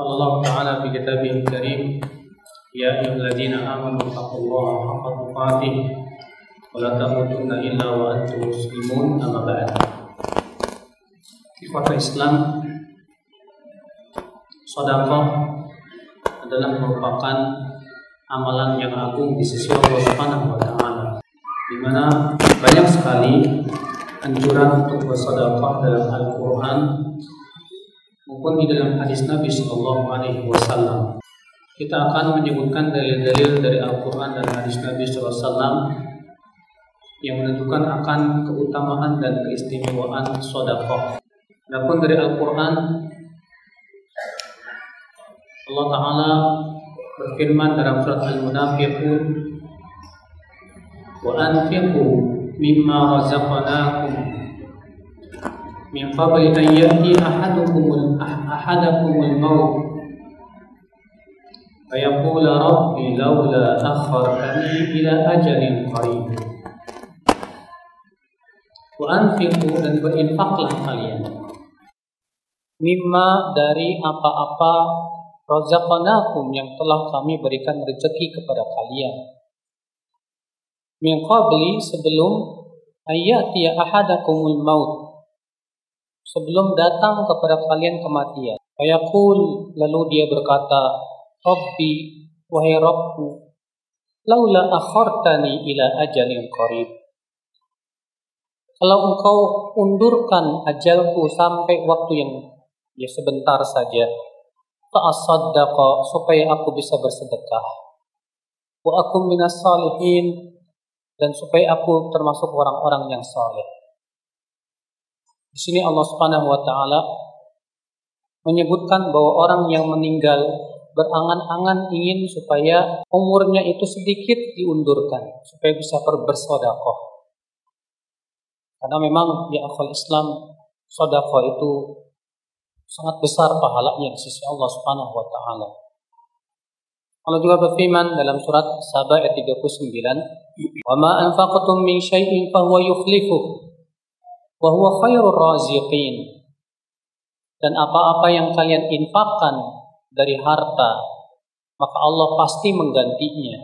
قال الله تعالى في كتابه الكريم يا أيها الذين آمنوا اتقوا الله حق تقاته ولا تموتن إلا وأنتم مسلمون أما بعد Ikhwata Islam Sodakoh adalah merupakan amalan yang agung di sisi Allah Subhanahu wa taala di mana banyak sekali anjuran untuk bersedekah dalam Al-Qur'an maupun di dalam hadis Nabi Shallallahu Alaihi Wasallam. Kita akan menyebutkan dalil-dalil dari Al-Quran dan hadis Nabi SAW yang menentukan akan keutamaan dan keistimewaan sodakoh. Adapun dari Al-Quran, Allah Taala berfirman dalam surat Al-Munafiqun, anfiqu mimma razaqnakum min qabli an ya'ti ahadukumul ahadakumul maut. Fa yaqula rabbi laula akhartani ila ajalin qarib. Wa anfiqu dan berinfaklah kalian. Mimma dari apa-apa rozaqanakum yang telah kami berikan rezeki kepada kalian. Min qabli sebelum ayati ayatiya ahadakumul maut sebelum datang kepada kalian kematian. Fayaqul lalu dia berkata Rabbi wahai Rabbku laula akhartani ila ajalin qarib. Kalau engkau undurkan ajalku sampai waktu yang ya sebentar saja fa'asaddaqa supaya aku bisa bersedekah. Wa aku minas salihin dan supaya aku termasuk orang-orang yang saleh di sini Allah Subhanahu wa taala menyebutkan bahwa orang yang meninggal berangan-angan ingin supaya umurnya itu sedikit diundurkan supaya bisa bersodakoh karena memang di akal Islam sodakoh itu sangat besar pahalanya di sisi Allah Subhanahu wa taala. Allah juga berfirman dalam surat Saba ayat 39, "Wa ma anfaqtum min syai'in fa huwa yukhlifuh wa huwa khairur raziqin." Dan apa-apa yang kalian infakkan dari harta, maka Allah pasti menggantinya.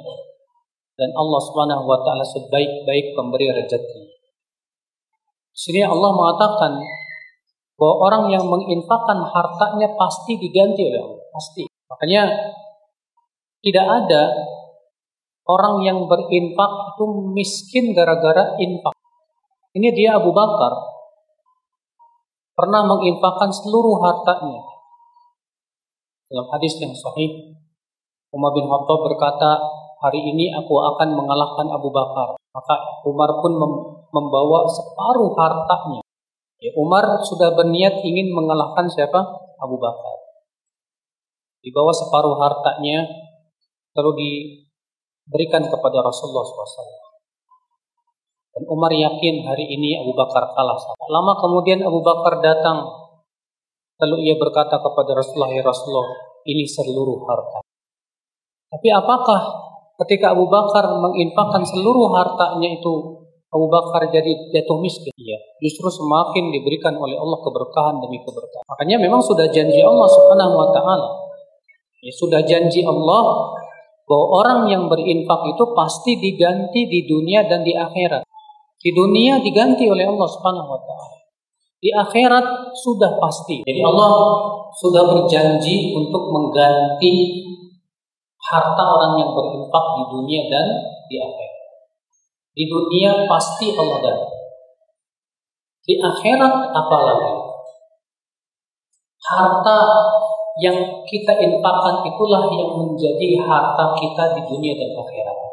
Dan Allah Subhanahu wa taala sebaik-baik pemberi rezeki. Sini Allah mengatakan bahwa orang yang menginfakkan hartanya pasti diganti oleh Allah, pasti. Makanya tidak ada orang yang berinfak itu miskin gara-gara infak. Ini dia Abu Bakar pernah menginfakkan seluruh hartanya. Dalam hadis yang sahih, Umar bin Khattab berkata, hari ini aku akan mengalahkan Abu Bakar. Maka Umar pun membawa separuh hartanya Ya, Umar sudah berniat ingin mengalahkan siapa? Abu Bakar. Dibawa separuh hartanya, lalu diberikan kepada Rasulullah SAW. Dan Umar yakin hari ini Abu Bakar kalah. Lama kemudian Abu Bakar datang, lalu ia berkata kepada Rasulullah, ya Rasulullah, ini seluruh harta. Tapi apakah ketika Abu Bakar menginfakkan seluruh hartanya itu Abu Bakar jadi jatuh miskin. Iya. Justru semakin diberikan oleh Allah keberkahan demi keberkahan. Makanya memang sudah janji Allah Subhanahu wa taala. Ya, sudah janji Allah bahwa orang yang berinfak itu pasti diganti di dunia dan di akhirat. Di dunia diganti oleh Allah Subhanahu wa taala. Di akhirat sudah pasti. Jadi Allah sudah berjanji untuk mengganti harta orang yang berinfak di dunia dan di akhirat. Di dunia pasti Allah ganti. Di akhirat apalagi? Harta yang kita infakkan itulah yang menjadi harta kita di dunia dan akhirat.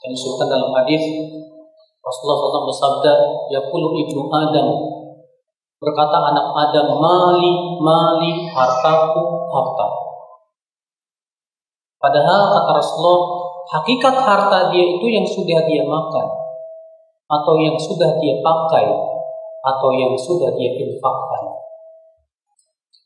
Dan disebutkan dalam hadis Rasulullah SAW bersabda, Yakulu ibnu Adam Berkata anak Adam, mali, mali, hartaku, harta. Padahal kata Rasulullah, hakikat harta dia itu yang sudah dia makan, atau yang sudah dia pakai, atau yang sudah dia infakkan.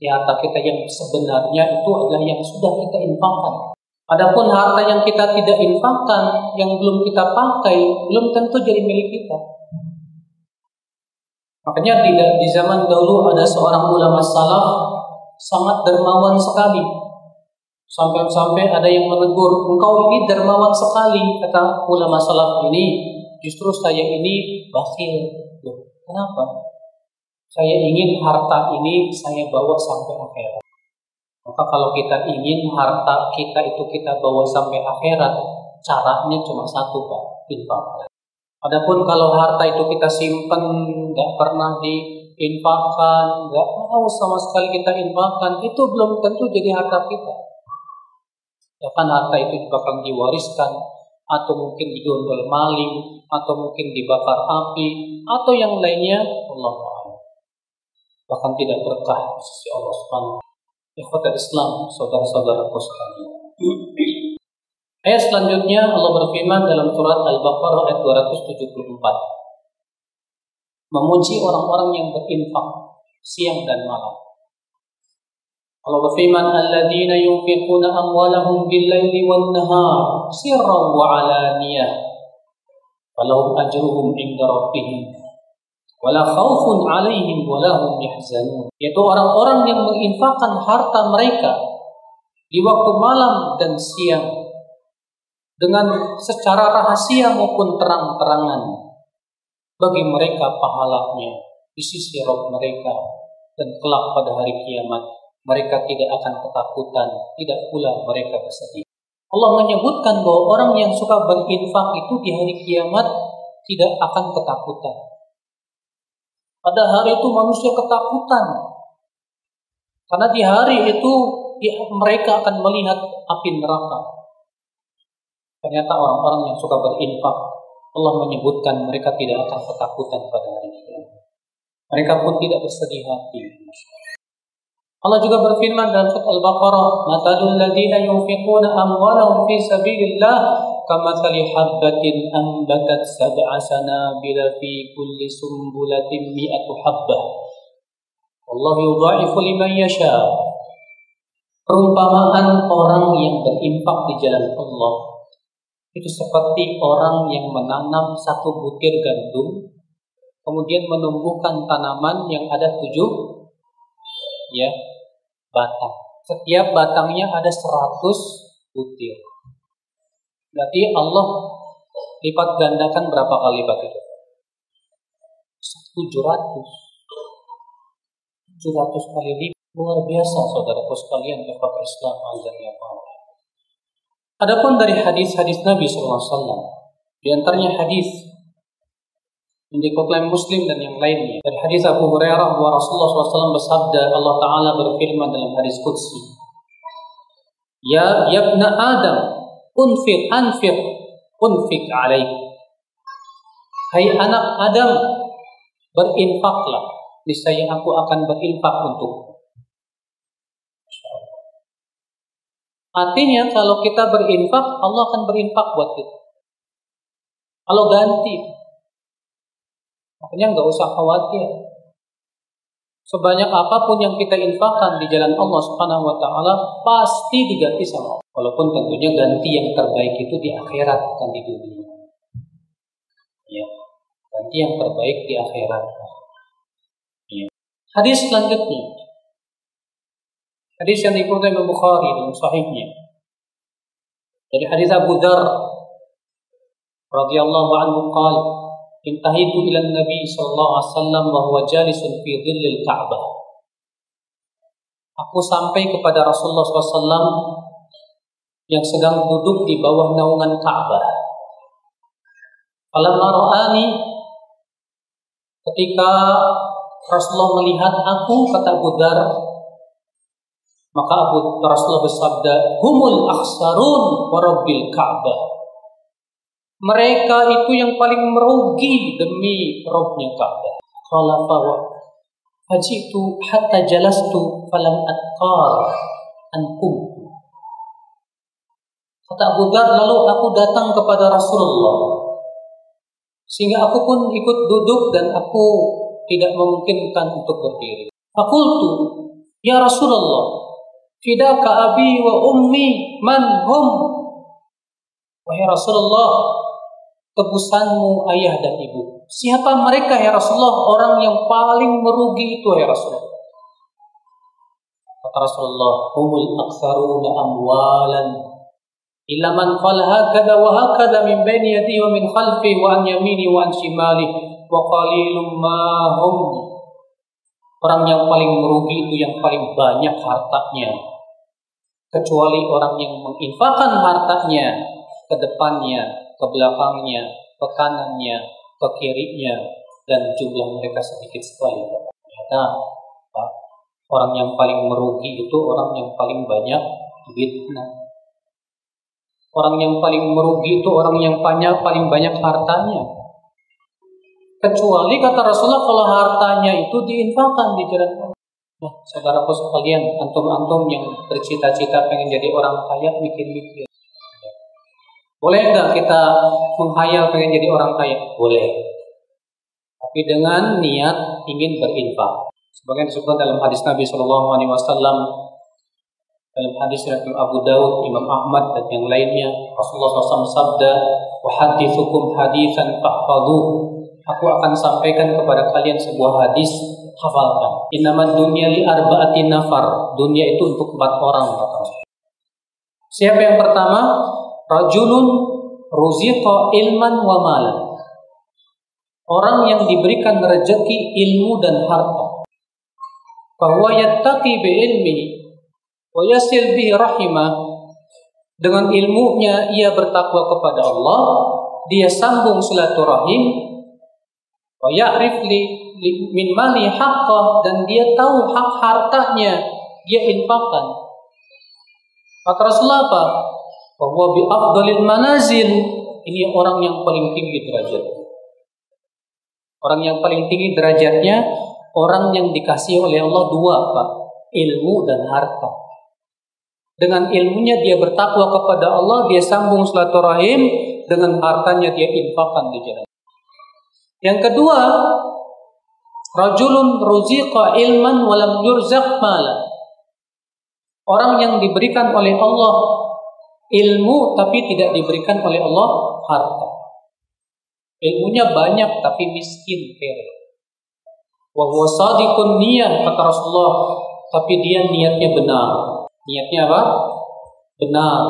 Ya, harta kita yang sebenarnya itu adalah yang sudah kita infakkan. Adapun harta yang kita tidak infakkan, yang belum kita pakai, belum tentu jadi milik kita. Makanya tidak di zaman dahulu ada seorang ulama salaf sangat dermawan sekali Sampai-sampai ada yang menegur, engkau ini dermawan sekali, kata ulama salaf ini. Justru saya ini bakhil. Loh, kenapa? Saya ingin harta ini saya bawa sampai akhirat. Maka kalau kita ingin harta kita itu kita bawa sampai akhirat, caranya cuma satu Pak, infak. Adapun kalau harta itu kita simpan, nggak pernah diinfakkan, nggak mau sama sekali kita infakkan, itu belum tentu jadi harta kita bahkan harta itu bakal diwariskan atau mungkin digondol maling atau mungkin dibakar api atau yang lainnya Allah bahkan tidak berkah sisi Allah Subhanahu Ikhwatul Islam saudara-saudaraku sekalian. Ayat selanjutnya Allah berfirman dalam surat Al-Baqarah ayat 274 memuji orang-orang yang berinfak siang dan malam. Allah berfirman alladzina yunfiquna amwalahum bil-laili wan-nahar sirran wa alaniyah. Falahum ajruhum 'inda rabbihim wala khaufun 'alaihim wala hum yahzanun yaitu orang-orang yang menginfakkan harta mereka di waktu malam dan siang dengan secara rahasia maupun terang-terangan bagi mereka pahalanya di sisi Rabb mereka dan kelak pada hari kiamat mereka tidak akan ketakutan, tidak pula mereka bersedih. Allah menyebutkan bahwa orang yang suka berinfak itu di hari kiamat tidak akan ketakutan. Pada hari itu manusia ketakutan. Karena di hari itu mereka akan melihat api neraka. Ternyata orang-orang yang suka berinfak, Allah menyebutkan mereka tidak akan ketakutan pada hari kiamat. Mereka pun tidak bersedih hati. Allah juga berfirman dalam surat Al-Baqarah, "Matalul ladzina yunfiquna amwalahum fi sabilillah kamathali habbatin anbatat sab'a sanabila fi kulli sumbulatin mi'atu habbah." Allah yudha'ifu liman yasha. Perumpamaan orang yang berinfak di jalan Allah itu seperti orang yang menanam satu butir gandum kemudian menumbuhkan tanaman yang ada tujuh ya batang. Setiap batangnya ada 100 butir. Berarti Allah lipat gandakan berapa kali lipat itu? 700. 700 kali lipat. Luar biasa saudaraku sekalian kepada Islam azan ya Adapun dari hadis-hadis Nabi SAW, di antaranya hadis yang diklaim Muslim dan yang lainnya. Dari hadis Abu Hurairah bahwa Rasulullah SAW bersabda Allah Taala berfirman dalam hadis Qudsi, Ya yabna Adam, unfiq anfiq unfiq alaih. Hai anak Adam, berinfaklah, niscaya aku akan berinfak untuk. Artinya kalau kita berinfak, Allah akan berinfak buat kita. Kalau ganti, Makanya nggak usah khawatir. Sebanyak apa pun yang kita infakkan di jalan Allah Subhanahu wa taala pasti diganti sama Allah. Walaupun tentunya ganti yang terbaik itu di akhirat bukan di dunia. Ya. Ganti yang terbaik di akhirat. Ya. Hadis selanjutnya. Hadis yang dikutip Imam Bukhari dalam sahihnya. Dari hadis Abu Dzar radhiyallahu anhu qala intahitu ila Nabi sallallahu alaihi wasallam wa huwa jalisun fi dhillil Ka'bah. Aku sampai kepada Rasulullah SAW yang sedang duduk di bawah naungan Ka'bah. Falamma ra'ani ketika Rasulullah melihat aku kata Abu Dar maka Abu Rasulullah bersabda humul akhsarun wa rabbil Ka'bah mereka itu yang paling merugi demi rohnya Ka'bah. Khalafa Fajitu hatta jalastu falam atqar ankum. Kata Abu Dhar, lalu aku datang kepada Rasulullah. Sehingga aku pun ikut duduk dan aku tidak memungkinkan untuk berdiri. Fakultu, Ya Rasulullah, fidaka abi wa ummi man hum? Wahai Rasulullah, tebusanmu ayah dan ibu. Siapa mereka ya Rasulullah? Orang yang paling merugi itu ya Rasulullah. Kata Rasulullah, humul aksaruna amwalan illa man qala hakada wa hakada min baini yadihi wa min khalfi wa an yamini wa an shimali wa qalilum ma hum. Orang yang paling merugi itu yang paling banyak hartanya. Kecuali orang yang menginfakkan hartanya ke depannya ke belakangnya, ke kanannya, ke kirinya, dan jumlah mereka sedikit sekali. Ternyata orang yang paling merugi itu orang yang paling banyak duitnya. Orang yang paling merugi itu orang yang banyak paling banyak hartanya. Kecuali kata Rasulullah kalau hartanya itu diinfakkan di jalan Allah. Nah, saudaraku sekalian, antum-antum yang bercita-cita pengen jadi orang kaya, mikir-mikir. Boleh nggak kita menghayal pengen jadi orang kaya? Boleh. Tapi dengan niat ingin berinfak. Sebagian disebutkan dalam hadis Nabi Shallallahu Alaihi Wasallam dalam hadis dari Abu Daud, Imam Ahmad dan yang lainnya Rasulullah SAW sabda wahadithukum hadisan fahfadhu aku akan sampaikan kepada kalian sebuah hadis hafalkan innaman dunia li arba'ati nafar dunia itu untuk empat orang siapa yang pertama Rajulun ruziqa ilman wa malan. Orang yang diberikan rezeki ilmu dan harta. Bahwa yattaqi bi ilmi wa yasil bi rahimah. Dengan ilmunya ia bertakwa kepada Allah, dia sambung silaturahim, wa ya'rif li, min mali haqqah dan dia tahu hak hartanya, dia infakkan. Kata Rasulullah apa? Bahwa bi afdalil manazil ini orang yang paling tinggi derajat. Orang yang paling tinggi derajatnya orang yang dikasih oleh Allah dua, Pak, ilmu dan harta. Dengan ilmunya dia bertakwa kepada Allah, dia sambung silaturahim, dengan hartanya dia infakkan di jalan. Yang kedua, rajulun ruziqa ilman walam yurzaq mala. Orang yang diberikan oleh Allah ilmu tapi tidak diberikan oleh Allah harta. Ilmunya banyak tapi miskin kere. Wa huwa sadiqun niyah kata Rasulullah, tapi dia niatnya benar. Niatnya apa? Benar.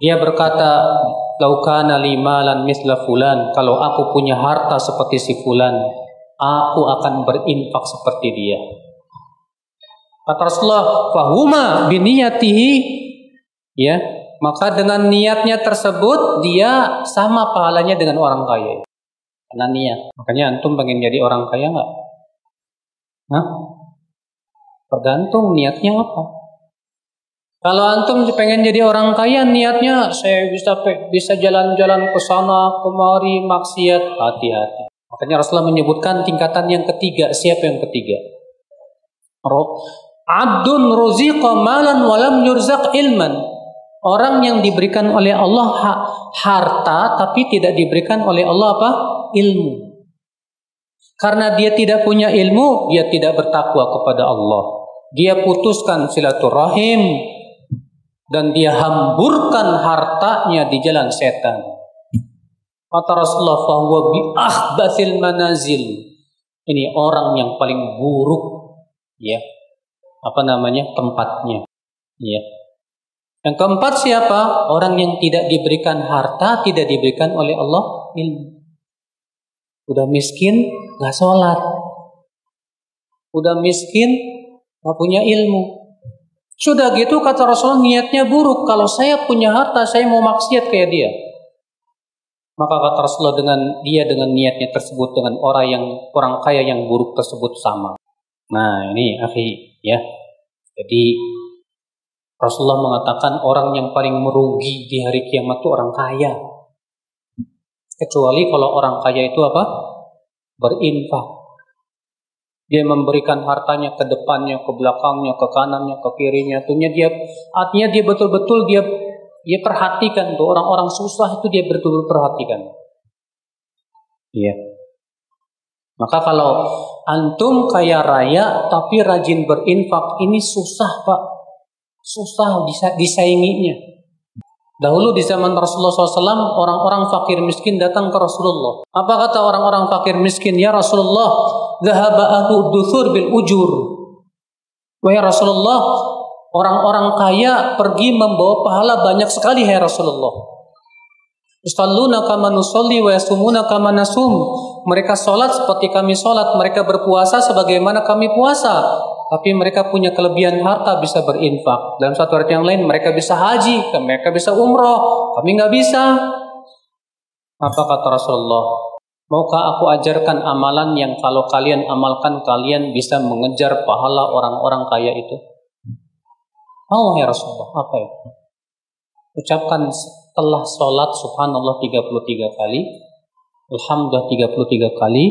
Dia berkata, "Laukana limalan misla fulan." Kalau aku punya harta seperti si fulan, aku akan berinfak seperti dia. Kata Rasulullah, "Fahuma biniyatihi ya maka dengan niatnya tersebut dia sama pahalanya dengan orang kaya. Karena niat. Makanya antum pengen jadi orang kaya nggak? Hah? tergantung niatnya apa. Kalau antum pengen jadi orang kaya niatnya saya bisa bisa jalan-jalan ke sana kemari maksiat. Hati-hati. Makanya Rasulullah menyebutkan tingkatan yang ketiga. Siapa yang ketiga? Abdun ruziqa malan walam yurzaq ilman Orang yang diberikan oleh Allah harta tapi tidak diberikan oleh Allah apa? Ilmu. Karena dia tidak punya ilmu, dia tidak bertakwa kepada Allah. Dia putuskan silaturahim dan dia hamburkan hartanya di jalan setan. Kata Rasulullah bahwa bi ahbasil manazil. Ini orang yang paling buruk ya. Apa namanya? tempatnya. Ya yang keempat siapa? Orang yang tidak diberikan harta, tidak diberikan oleh Allah ilmu. Udah miskin, nggak sholat. Udah miskin, nggak punya ilmu. Sudah gitu kata Rasulullah niatnya buruk. Kalau saya punya harta, saya mau maksiat kayak dia. Maka kata Rasulullah dengan dia dengan niatnya tersebut dengan orang yang orang kaya yang buruk tersebut sama. Nah ini akhi ya. Jadi Rasulullah mengatakan orang yang paling merugi di hari kiamat itu orang kaya. Kecuali kalau orang kaya itu apa? Berinfak. Dia memberikan hartanya ke depannya, ke belakangnya, ke kanannya, ke kirinya. Artinya dia artinya dia betul-betul dia dia perhatikan tuh orang-orang susah itu dia betul-betul perhatikan. Iya. Maka kalau antum kaya raya tapi rajin berinfak ini susah pak, susah bisa disainginya. Dahulu di zaman Rasulullah SAW, orang-orang fakir miskin datang ke Rasulullah. Apa kata orang-orang fakir miskin? Ya Rasulullah, Zahaba ahlu duthur bil ujur. Wahai Rasulullah, orang-orang kaya pergi membawa pahala banyak sekali, hai Rasulullah. Yusalluna kama nusalli wa yasumuna kama nasum. Mereka sholat seperti kami sholat. Mereka berpuasa sebagaimana kami puasa. Tapi mereka punya kelebihan harta bisa berinfak. Dalam satu arti yang lain mereka bisa haji. Mereka bisa umroh. Kami nggak bisa. Apa kata Rasulullah? Maukah aku ajarkan amalan yang kalau kalian amalkan kalian bisa mengejar pahala orang-orang kaya itu? Mau ya Rasulullah, apa itu? Ucapkan setelah sholat subhanallah 33 kali, alhamdulillah 33 kali,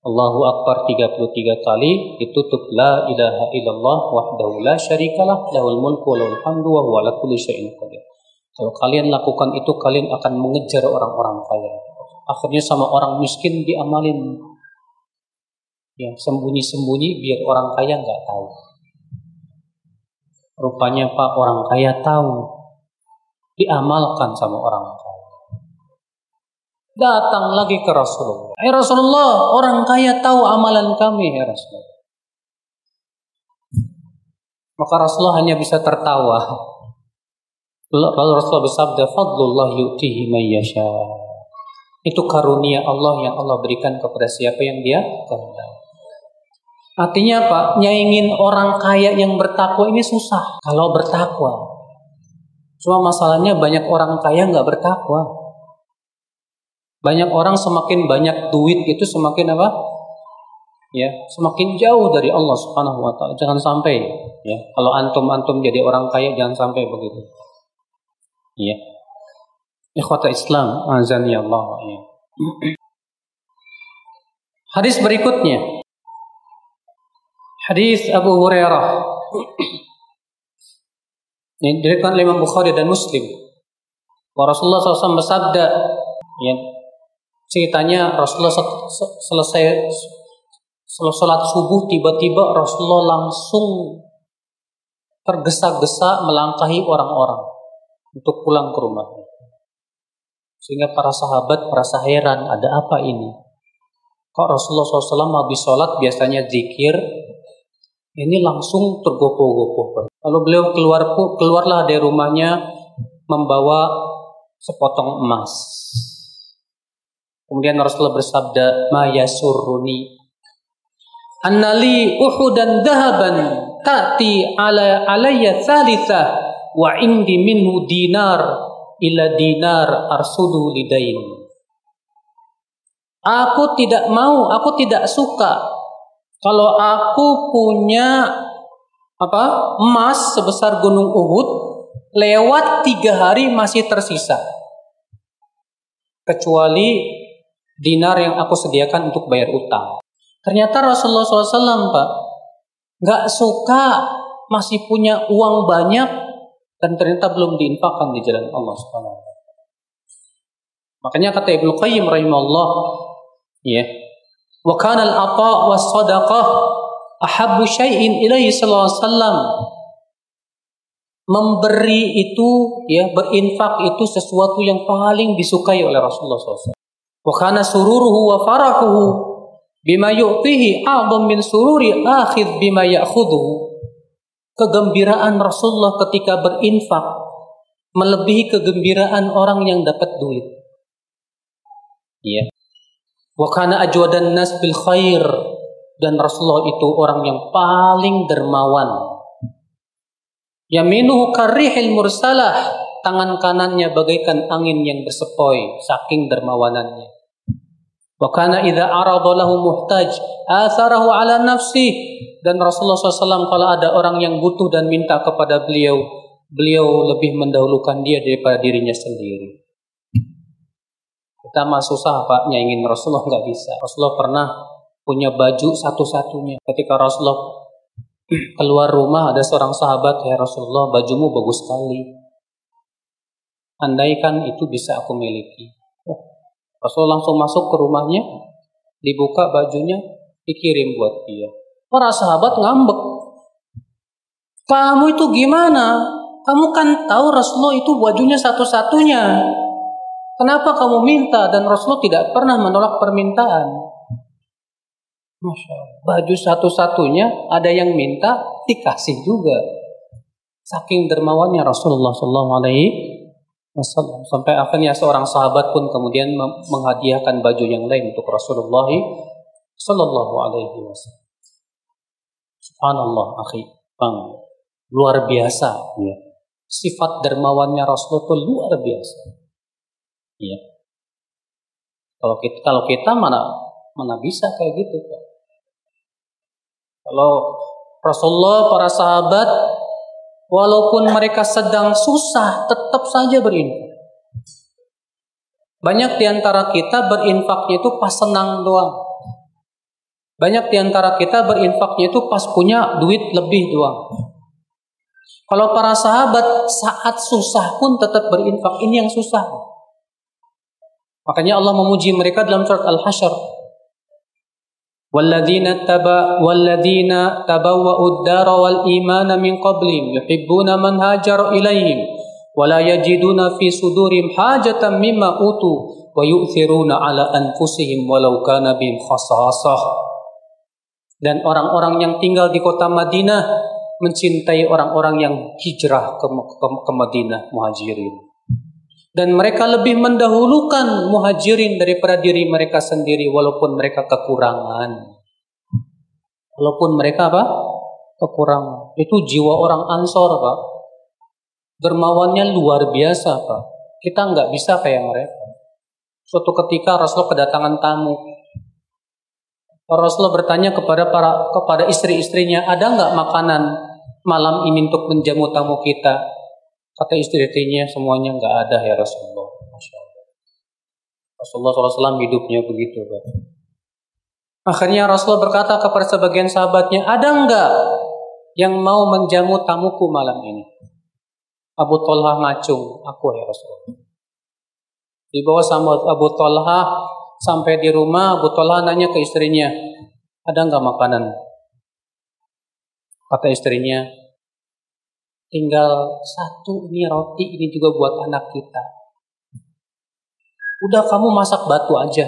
Allahu Akbar 33 kali, ditutup la ilaha illallah wahdahu la syarikalah, lahul mulku lahul hamdu wa huwa kulli syai'in qadir. Kalau kalian lakukan itu, kalian akan mengejar orang-orang kaya. Akhirnya sama orang miskin diamalin. Yang sembunyi-sembunyi biar orang kaya nggak tahu. Rupanya Pak orang kaya tahu diamalkan sama orang kaya. Datang lagi ke Rasulullah. Eh Rasulullah, orang kaya tahu amalan kami, ya Rasulullah. Maka Rasulullah hanya bisa tertawa. Lalu Rasulullah bersabda, "Fadlullah yu'tihi man yasha." Itu karunia Allah yang Allah berikan kepada siapa yang Dia kehendaki. Artinya apa? Nyaingin orang kaya yang bertakwa ini susah. Kalau bertakwa, Cuma masalahnya banyak orang kaya nggak bertakwa. Banyak orang semakin banyak duit itu semakin apa? Ya, semakin jauh dari Allah Subhanahu wa taala. Jangan sampai ya. Kalau antum-antum jadi orang kaya jangan sampai begitu. Ya. Ikhwata Islam, azani Allah ya. Hadis berikutnya. Hadis Abu Hurairah ini dirikan oleh Imam Bukhari dan Muslim. Bahwa Rasulullah SAW bersabda, ya, ceritanya Rasulullah selesai sholat subuh tiba-tiba Rasulullah langsung tergesa-gesa melangkahi orang-orang untuk pulang ke rumah. Sehingga para sahabat merasa heran, ada apa ini? Kok Rasulullah SAW habis sholat biasanya zikir, ini langsung tergopoh-gopoh. Lalu beliau keluar keluarlah dari rumahnya membawa sepotong emas. Kemudian Rasulullah bersabda, "Ma yasurruni annali uhudan dahaban ta'ti ala alayya thalitha wa indi minhu dinar ila dinar arsudu lidain." Aku tidak mau, aku tidak suka kalau aku punya apa emas sebesar gunung Uhud, lewat tiga hari masih tersisa. Kecuali dinar yang aku sediakan untuk bayar utang. Ternyata Rasulullah SAW, Pak, nggak suka masih punya uang banyak dan ternyata belum diinfakkan di jalan Allah Subhanahu Makanya kata Ibnu Qayyim rahimahullah, ya, Wa kana al-ata was sadaqah ahabbu syai'in ilaihi sallallahu alaihi wasallam. Memberi itu ya berinfak itu sesuatu yang paling disukai oleh Rasulullah SAW. Wa kana sururuhu wa farahuhu bima yu'tihi a'dham min sururi akhid bima ya'khudhu. Kegembiraan Rasulullah ketika berinfak melebihi kegembiraan orang yang dapat duit. Iya. Wa kana ajwadan nas bil khair dan Rasulullah itu orang yang paling dermawan. Yaminuhu karihil mursalah, tangan kanannya bagaikan angin yang bersepoi, saking dermawanannya. Wa kana idza arada lahu muhtaj, atharahu ala nafsi dan Rasulullah SAW kalau ada orang yang butuh dan minta kepada beliau, beliau lebih mendahulukan dia daripada dirinya sendiri. Kita mah susah nyaingin Rasulullah nggak bisa. Rasulullah pernah punya baju satu-satunya. Ketika Rasulullah keluar rumah ada seorang sahabat, "Ya Rasulullah, bajumu bagus sekali." Andaikan itu bisa aku miliki. Oh, Rasul langsung masuk ke rumahnya, dibuka bajunya, dikirim buat dia. Para sahabat ngambek. Kamu itu gimana? Kamu kan tahu Rasulullah itu bajunya satu-satunya. Kenapa kamu minta dan Rasulullah tidak pernah menolak permintaan? Masya Allah. Baju satu-satunya ada yang minta dikasih juga. Saking dermawannya Rasulullah Sallallahu Alaihi Sampai akhirnya seorang sahabat pun kemudian menghadiahkan baju yang lain untuk Rasulullah Sallallahu Alaihi Wasallam. Subhanallah, akhi, bang, luar biasa. Ya. Sifat dermawannya Rasulullah itu luar biasa. Ya. Kalau kita, kalau kita mana mana bisa kayak gitu? Kalau Rasulullah, para sahabat walaupun mereka sedang susah, tetap saja berinfak. Banyak di antara kita berinfaknya itu pas senang doang. Banyak di antara kita berinfaknya itu pas punya duit lebih doang. Kalau para sahabat saat susah pun tetap berinfak, ini yang susah. Makanya Allah memuji mereka dalam surat Al-Hasyr. Walladzina taba walladzina tabawwa'u ad-dara wal imana min qablihim yuhibbuna man hajara ilaihim wala yajiduna fi sudurihim hajatan mimma utu wa yu'thiruna. Dan orang-orang yang tinggal di kota Madinah mencintai orang-orang yang hijrah ke, ke, ke Madinah muhajirin dan mereka lebih mendahulukan muhajirin daripada diri mereka sendiri walaupun mereka kekurangan. Walaupun mereka apa? Kekurangan. Itu jiwa orang Ansor, Pak. Dermawannya luar biasa, Pak. Kita nggak bisa kayak mereka. Suatu ketika Rasulullah kedatangan tamu. Rasulullah bertanya kepada para kepada istri-istrinya, ada nggak makanan malam ini untuk menjamu tamu kita? Kata istri-istrinya semuanya nggak ada ya Rasulullah. Masya Allah. Rasulullah SAW hidupnya begitu. Pak. Akhirnya Rasulullah berkata kepada sebagian sahabatnya, ada nggak yang mau menjamu tamuku malam ini? Abu Talha ngacung, aku ya Rasulullah. Di bawah sama Abu Talha sampai di rumah, Abu Talha nanya ke istrinya, ada nggak makanan? Kata istrinya, tinggal satu ini roti ini juga buat anak kita. Udah kamu masak batu aja.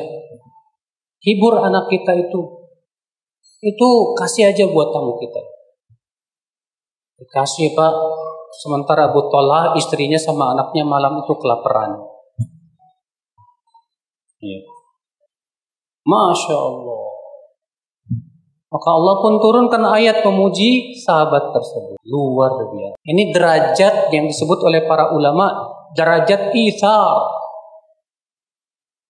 Hibur anak kita itu. Itu kasih aja buat tamu kita. Dikasih pak. Sementara Abu Talha istrinya sama anaknya malam itu kelaparan. Ya. Masya Allah. Maka Allah pun turunkan ayat pemuji sahabat tersebut. Luar biasa. Ini derajat yang disebut oleh para ulama, derajat isar.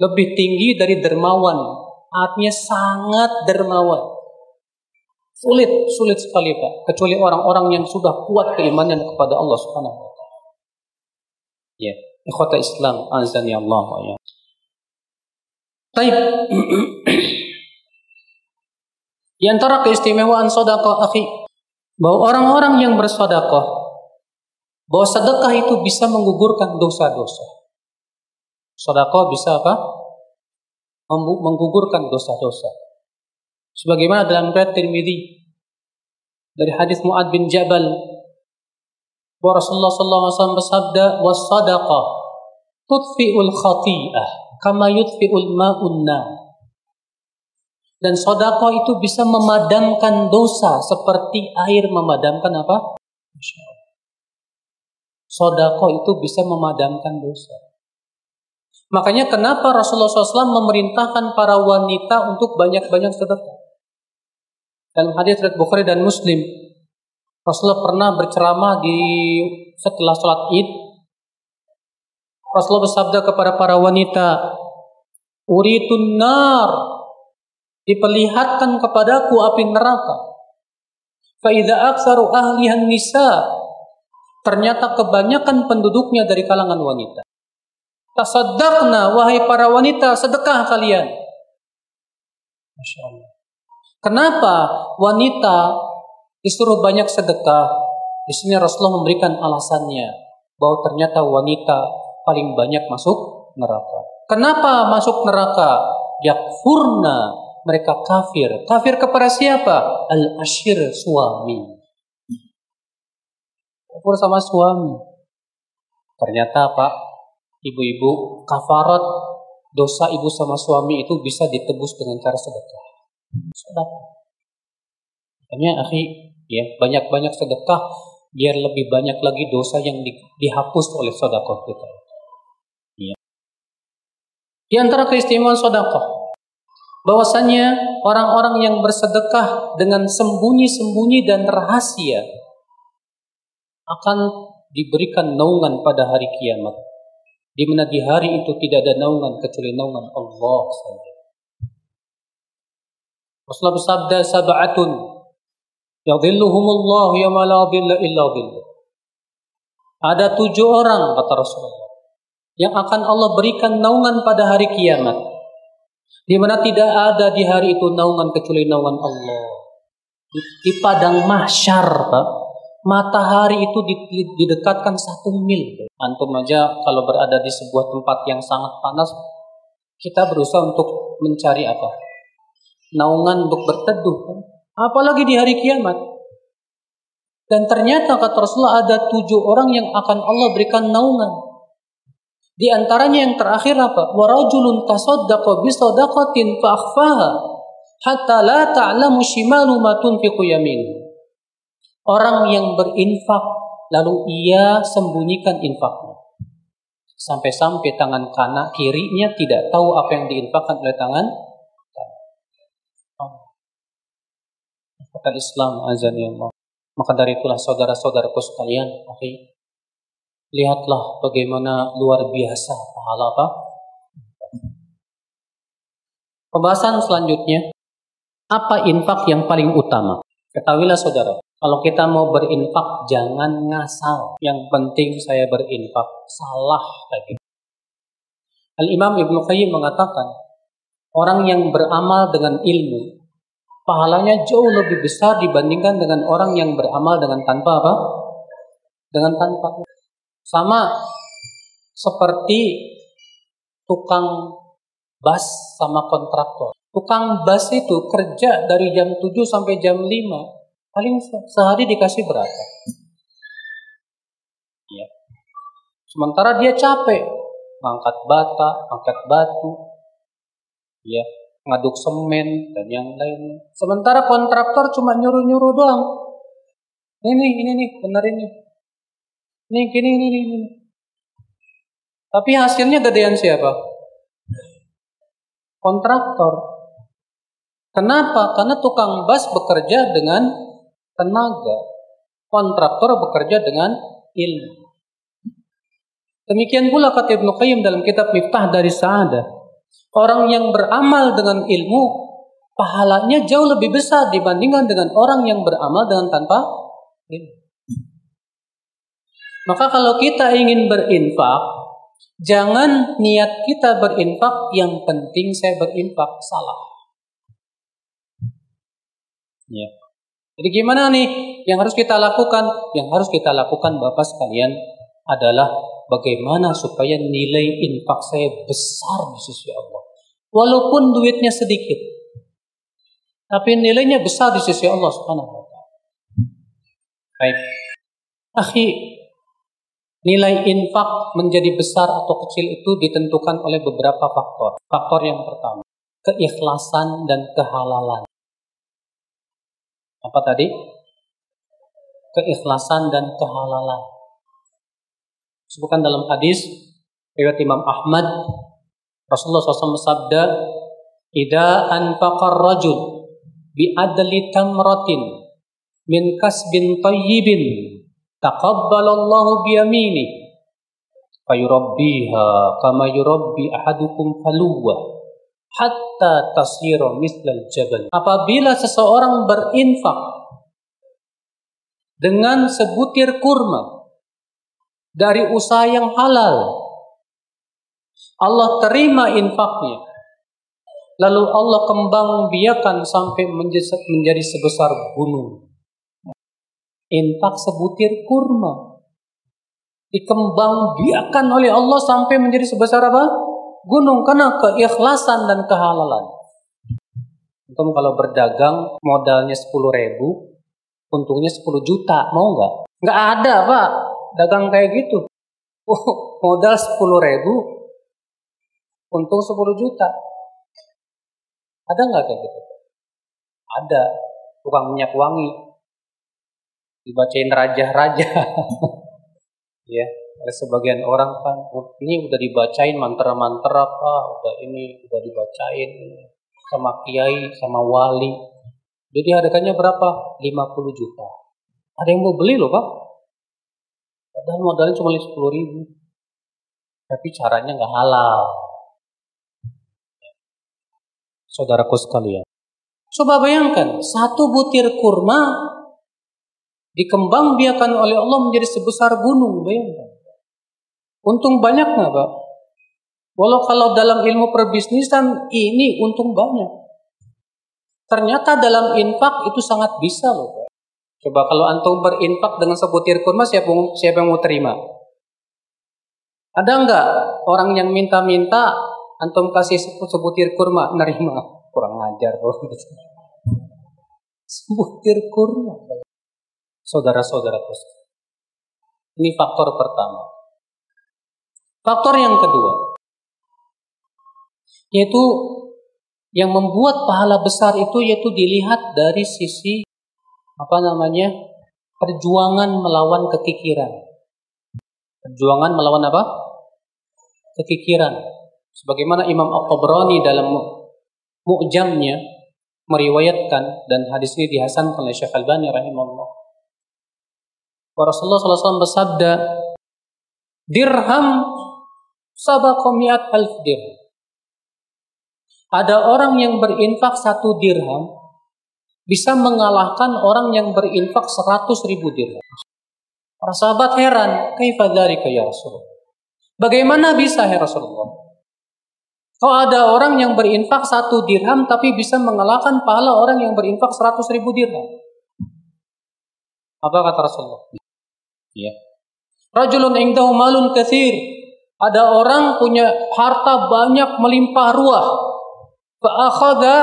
Lebih tinggi dari dermawan. Artinya sangat dermawan. Sulit, sulit sekali Pak. Kecuali orang-orang yang sudah kuat keimanan kepada Allah Subhanahu wa. Ya, ikhwata Islam, azani Allah ya. Baik. Di antara keistimewaan sedekah akhi, bahwa orang-orang yang bersedekah bahwa sedekah itu bisa menggugurkan dosa-dosa. Sedekah bisa apa? Menggugurkan dosa-dosa. Sebagaimana dalam riwayat Tirmidzi dari hadis Muad bin Jabal bahwa Rasulullah sallallahu alaihi wasallam bersabda, "Was-sadaqah tudfi'ul khati'ah kama yudfi'ul ma'un nar." Dan sodako itu bisa memadamkan dosa seperti air memadamkan apa? Sodako itu bisa memadamkan dosa. Makanya kenapa Rasulullah SAW memerintahkan para wanita untuk banyak-banyak sedekah. Dalam hadis riwayat Bukhari dan Muslim, Rasulullah pernah berceramah di setelah sholat id. Rasulullah bersabda kepada para wanita, Uritun nar diperlihatkan kepadaku api neraka. Faida aksaru ahlihan nisa. Ternyata kebanyakan penduduknya dari kalangan wanita. Tasaddaqna wahai para wanita sedekah kalian. Masya Allah. Kenapa wanita disuruh banyak sedekah? Di sini Rasulullah memberikan alasannya bahwa ternyata wanita paling banyak masuk neraka. Kenapa masuk neraka? Yakfurna mereka kafir. Kafir kepada siapa? Al-ashir suami. Kafir sama suami. Ternyata Pak, ibu-ibu kafarat dosa ibu sama suami itu bisa ditebus dengan cara sedekah. Sedekah. Makanya akhi, ya banyak-banyak sedekah biar lebih banyak lagi dosa yang di, dihapus oleh sedekah kita. Ya. Di antara keistimewaan sedekah bahwasanya orang-orang yang bersedekah dengan sembunyi-sembunyi dan rahasia akan diberikan naungan pada hari kiamat di mana di hari itu tidak ada naungan kecuali naungan Allah saja. Rasulullah bersabda sab'atun yadhilluhumullah yawma la dhilla illa. Ada tujuh orang kata Rasulullah yang akan Allah berikan naungan pada hari kiamat. Di mana tidak ada di hari itu naungan kecuali naungan Allah. Di, di padang mahsyar, Pak matahari itu didekatkan satu mil. Antum aja kalau berada di sebuah tempat yang sangat panas, kita berusaha untuk mencari apa? Naungan untuk berteduh. Apalagi di hari kiamat. Dan ternyata kata Rasulullah ada tujuh orang yang akan Allah berikan naungan. Di antaranya yang terakhir apa? Warajulun tasaddaqa bisadaqatin fa akhfaha hatta la ta'lamu shimalu ma tunfiqu yaminuhu. Orang yang berinfak lalu ia sembunyikan infaknya. Sampai-sampai tangan kanan kirinya tidak tahu apa yang diinfakkan oleh tangan Kata Islam azan ya Allah. Maka dari itulah saudara-saudaraku sekalian, oke. Okay, lihatlah bagaimana luar biasa pahala apa? Pembahasan selanjutnya, apa infak yang paling utama? Ketahuilah saudara, kalau kita mau berinfak jangan ngasal. Yang penting saya berinfak. Salah lagi. Al-Imam Ibnu Qayyim mengatakan, orang yang beramal dengan ilmu, pahalanya jauh lebih besar dibandingkan dengan orang yang beramal dengan tanpa apa? Dengan tanpa. Sama seperti tukang bas sama kontraktor. Tukang bas itu kerja dari jam 7 sampai jam 5 Paling sehari dikasih berapa? Ya. Sementara dia capek, ngangkat bata, angkat batu, ya, ngaduk semen dan yang lain. Sementara kontraktor cuma nyuruh-nyuruh doang. Ini nih, ini nih, benar ini. Ini, gini, ini, ini. Tapi hasilnya gedean siapa? Kontraktor. Kenapa? Karena tukang bas bekerja dengan tenaga. Kontraktor bekerja dengan ilmu. Demikian pula kata Ibnu Qayyim dalam kitab Miftah dari Sa'ada. Orang yang beramal dengan ilmu, pahalanya jauh lebih besar dibandingkan dengan orang yang beramal dengan tanpa ilmu. Maka kalau kita ingin berinfak, jangan niat kita berinfak yang penting saya berinfak salah. Ya. Jadi gimana nih yang harus kita lakukan? Yang harus kita lakukan Bapak sekalian adalah bagaimana supaya nilai infak saya besar di sisi Allah. Walaupun duitnya sedikit. Tapi nilainya besar di sisi Allah Subhanahu wa. Baik. Akhi, nilai infak menjadi besar atau kecil itu ditentukan oleh beberapa faktor. Faktor yang pertama, keikhlasan dan kehalalan. Apa tadi? Keikhlasan dan kehalalan. Sebutkan dalam hadis riwayat Imam Ahmad Rasulullah SAW bersabda, "Idza anfaqar rajul bi adli tamratin min kasbin tayyibin taqabbalallahu bi yamini fayurabbiha kama yurabbi ahadukum faluwa hatta tasira mislal jabal. Apabila seseorang berinfak dengan sebutir kurma dari usaha yang halal, Allah terima infaknya. Lalu Allah kembang biakan sampai menjadi sebesar gunung. Infak sebutir kurma. Dikembang biakan oleh Allah sampai menjadi sebesar apa? Gunung. Karena keikhlasan dan kehalalan. Untung kalau berdagang modalnya 10 ribu, untungnya 10 juta. Mau nggak? Nggak ada pak. Dagang kayak gitu. Oh, modal 10 ribu, untung 10 juta. Ada nggak kayak gitu? Ada. Tukang minyak wangi. Dibacain raja-raja. ya, oleh sebagian orang kan, ini udah dibacain mantra-mantra apa, udah ini udah dibacain sama kiai, sama wali. Jadi harganya berapa? 50 juta. Ada yang mau beli loh pak. Padahal modalnya cuma 10 ribu. Tapi caranya nggak halal saudaraku sekalian. Coba bayangkan, satu butir kurma dikembang biakan oleh Allah menjadi sebesar gunung, bayangkan. Untung banyak nggak, Pak? Walau kalau dalam ilmu perbisnisan ini untung banyak. Ternyata dalam infak itu sangat bisa loh. Pak. Coba kalau antum berinfak dengan sebutir kurma, siapa, siapa yang mau terima? Ada nggak orang yang minta-minta antum kasih sebutir kurma nerima kurang ajar loh sebutir kurma saudara-saudara ini faktor pertama. Faktor yang kedua yaitu yang membuat pahala besar itu yaitu dilihat dari sisi apa namanya perjuangan melawan kekikiran. Perjuangan melawan apa? Kekikiran. Sebagaimana Imam Al-Tabrani dalam Mu'jamnya meriwayatkan dan hadis ini dihasankan oleh Syekh Al-Bani rahimahullah. Rasulullah SAW bersabda, dirham sabakomiat alf dirham. Ada orang yang berinfak satu dirham bisa mengalahkan orang yang berinfak seratus ribu dirham. Para sahabat heran, kaifadharika ya Rasulullah. Bagaimana bisa ya Rasulullah? Kalau ada orang yang berinfak satu dirham tapi bisa mengalahkan pahala orang yang berinfak seratus ribu dirham. Apa kata Rasulullah? Ya. Rajulun ingdahu malun kathir. Ada orang punya harta banyak melimpah ruah. Fa'akhadha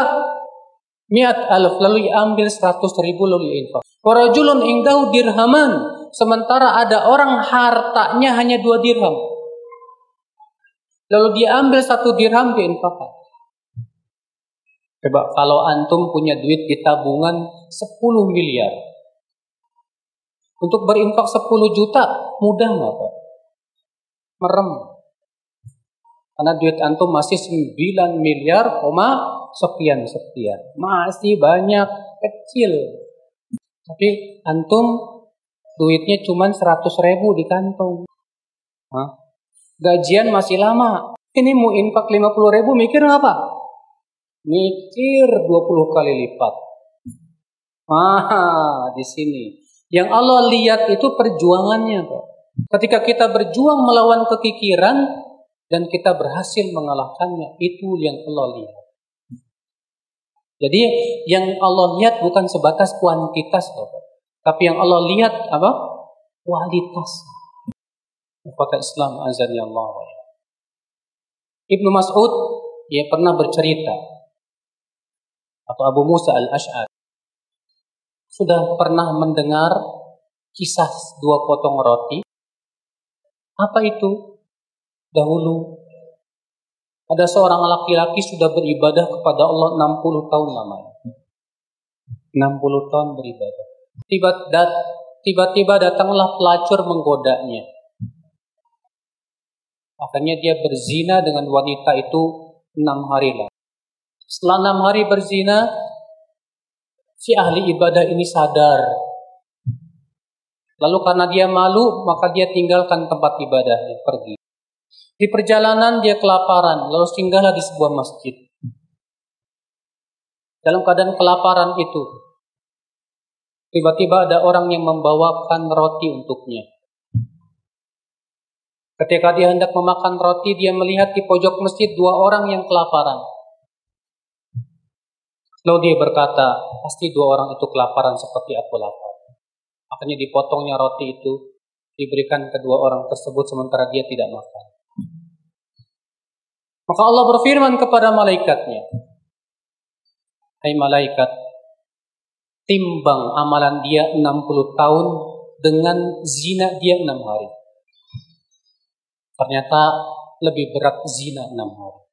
mi'at alf. Lalu ambil seratus ribu lalu infak. Rajulun ingdahu dirhaman. Sementara ada orang hartanya hanya dua dirham. Lalu dia ambil satu dirham dia infakkan. Coba kalau antum punya duit di tabungan 10 miliar. Untuk berinfak 10 juta mudah nggak Pak? Merem. Karena duit antum masih 9 miliar, koma sekian sekian. Masih banyak kecil. Tapi antum duitnya cuma 100 ribu di kantong. Hah? gajian masih lama. Ini mau infak 50 ribu mikir apa? Mikir 20 kali lipat. Ah, di sini. Yang Allah lihat itu perjuangannya. Kok. Ketika kita berjuang melawan kekikiran dan kita berhasil mengalahkannya, itu yang Allah lihat. Jadi yang Allah lihat bukan sebatas kuantitas, tapi yang Allah lihat apa? Kualitas. Apakah Islam azan ya Allah Ibnu Mas'ud dia pernah bercerita atau Abu Musa al-Ash'ar sudah pernah mendengar kisah dua potong roti. Apa itu? Dahulu ada seorang laki-laki sudah beribadah kepada Allah 60 tahun lamanya. 60 tahun beribadah. Tiba-tiba datanglah pelacur menggodanya. Akhirnya dia berzina dengan wanita itu enam hari lah. Setelah enam hari berzina, si ahli ibadah ini sadar. Lalu karena dia malu, maka dia tinggalkan tempat ibadahnya, pergi. Di perjalanan dia kelaparan, lalu singgahlah di sebuah masjid. Dalam keadaan kelaparan itu, tiba-tiba ada orang yang membawakan roti untuknya. Ketika dia hendak memakan roti, dia melihat di pojok masjid dua orang yang kelaparan. Lalu dia berkata, pasti dua orang itu kelaparan seperti aku lapar. Akhirnya dipotongnya roti itu, diberikan kedua orang tersebut sementara dia tidak makan. Maka Allah berfirman kepada malaikatnya, Hai malaikat, timbang amalan dia 60 tahun dengan zina dia 6 hari. Ternyata lebih berat zina 6 hari.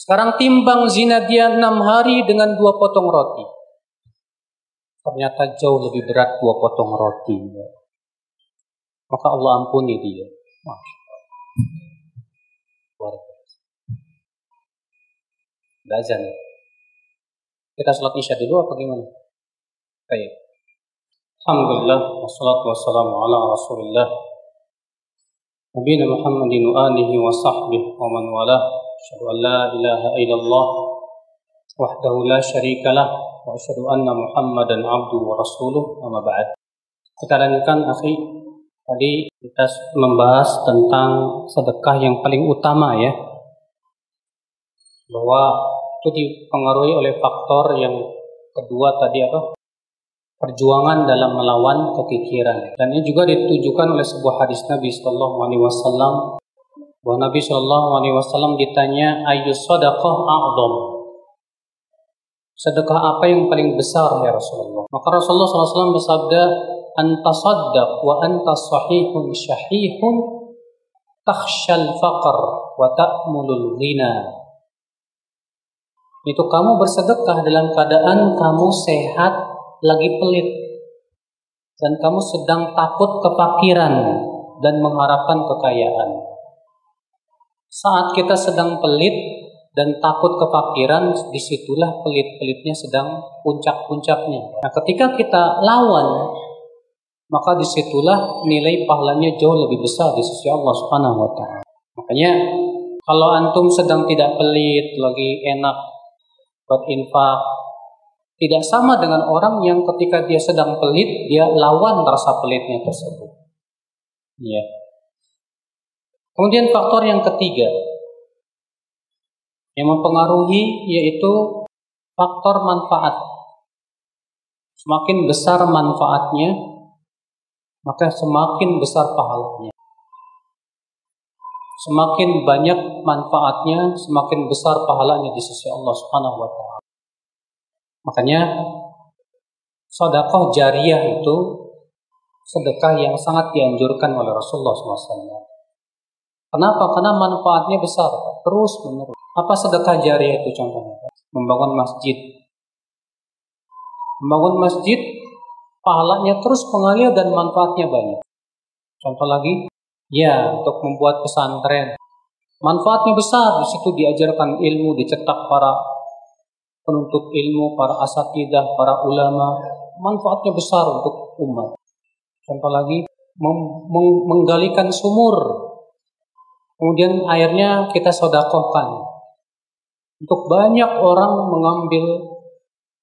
Sekarang timbang zina dia 6 hari dengan dua potong roti. Ternyata jauh lebih berat dua potong roti. Maka Allah ampuni dia. Masya Luar biasa. Azan. Kita sholat isya dulu apa gimana? Baik. Alhamdulillah wassalatu wassalamu ala Rasulillah Nabi Muhammadin wa alihi wa sahbihi wa man walah. An la ilaha illallah wahdahu la syarika lah wa asyhadu anna Muhammadan abduhu wa rasuluh amma ba'd. Kita lanjutkan akhi Tadi kita membahas tentang sedekah yang paling utama ya. Bahwa itu dipengaruhi oleh faktor yang kedua tadi apa? Perjuangan dalam melawan kekikiran. Dan ini juga ditujukan oleh sebuah hadis Nabi Shallallahu Alaihi Wasallam bahwa Nabi Shallallahu Alaihi Wasallam ditanya ayu sadaqah a'zam? Sedekah apa yang paling besar ya Rasulullah? Maka Rasulullah SAW bersabda anta saddaq wa anta sahihun syahihun takhshal faqr wa ta'mulul ghina. Itu kamu bersedekah dalam keadaan kamu sehat lagi pelit. Dan kamu sedang takut kefakiran dan mengharapkan kekayaan saat kita sedang pelit dan takut kefakiran di situlah pelit-pelitnya sedang puncak-puncaknya nah ketika kita lawan maka di situlah nilai pahalanya jauh lebih besar di sisi Allah Subhanahu wa taala. Makanya kalau antum sedang tidak pelit, lagi enak berinfak, tidak sama dengan orang yang ketika dia sedang pelit, dia lawan rasa pelitnya tersebut. Ya. Kemudian faktor yang ketiga yang mempengaruhi yaitu faktor manfaat. Semakin besar manfaatnya, maka semakin besar pahalanya. Semakin banyak manfaatnya, semakin besar pahalanya di sisi Allah Subhanahu wa taala. Makanya sedekah jariah itu sedekah yang sangat dianjurkan oleh Rasulullah SAW. Kenapa? Karena manfaatnya besar, terus menerus. Apa sedekah jariah itu contohnya? Membangun masjid. Membangun masjid pahalanya terus mengalir dan manfaatnya banyak. Contoh lagi, ya untuk membuat pesantren. Manfaatnya besar, di situ diajarkan ilmu, dicetak para penuntut ilmu, para asatidah, para ulama. Manfaatnya besar untuk umat. Contoh lagi, menggalikan sumur. Kemudian airnya kita sodakohkan. Untuk banyak orang mengambil,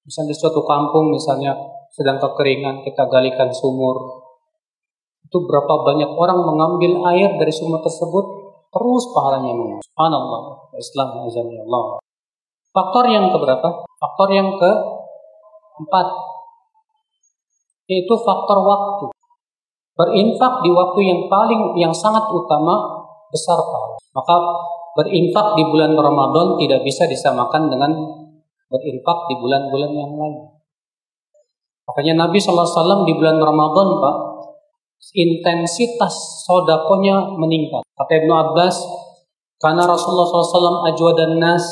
misalnya di suatu kampung, misalnya sedang kekeringan kita galikan sumur. Itu berapa banyak orang mengambil air dari sumur tersebut terus pahalanya mengalir. Subhanallah. Islam Allah. Faktor yang keberapa? Faktor yang ke empat yaitu faktor waktu. Berinfak di waktu yang paling yang sangat utama besar pahala. Maka berinfak di bulan Ramadan tidak bisa disamakan dengan berinfak di bulan-bulan yang lain. Makanya Nabi SAW di bulan Ramadan Pak, intensitas sodakonya meningkat. Kata Ibnu Abbas, karena Rasulullah SAW ajwadan nas,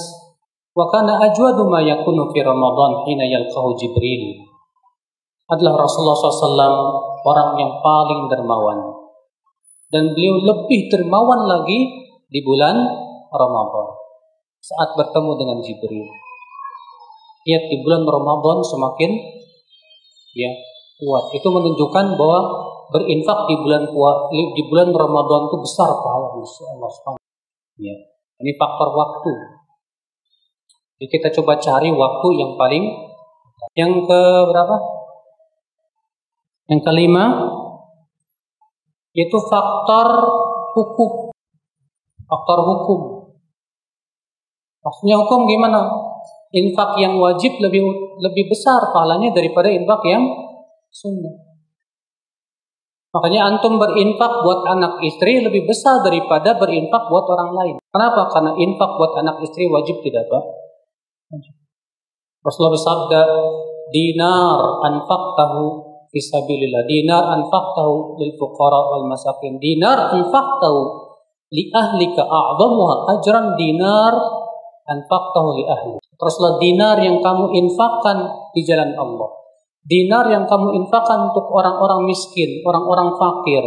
wa kana ajwadu ma yakunu fi Ramadan hina yalqahu Jibril. Adalah Rasulullah SAW orang yang paling dermawan. Dan beliau lebih dermawan lagi di bulan Ramadan. Saat bertemu dengan Jibril. Lihat di bulan Ramadan semakin ya kuat. Itu menunjukkan bahwa berinfak di bulan kuat di bulan Ramadan itu besar pahala Allah Subhanahu Ya. Ini faktor waktu. Jadi kita coba cari waktu yang paling yang ke berapa? Yang kelima yaitu faktor hukum. Faktor hukum. Maksudnya hukum gimana? infak yang wajib lebih lebih besar pahalanya daripada infak yang sunnah. Makanya antum berinfak buat anak istri lebih besar daripada berinfak buat orang lain. Kenapa? Karena infak buat anak istri wajib tidak apa? Rasulullah bersabda, dinar anfaqtahu fisabilillah. Dinar anfaqtahu lil fuqara wal masakin. Dinar anfaqtahu li ahlika a'zamuha ajran dinar anfaqtahu li ahli. Teruslah dinar yang kamu infakkan di jalan Allah dinar yang kamu infakkan untuk orang-orang miskin, orang-orang fakir,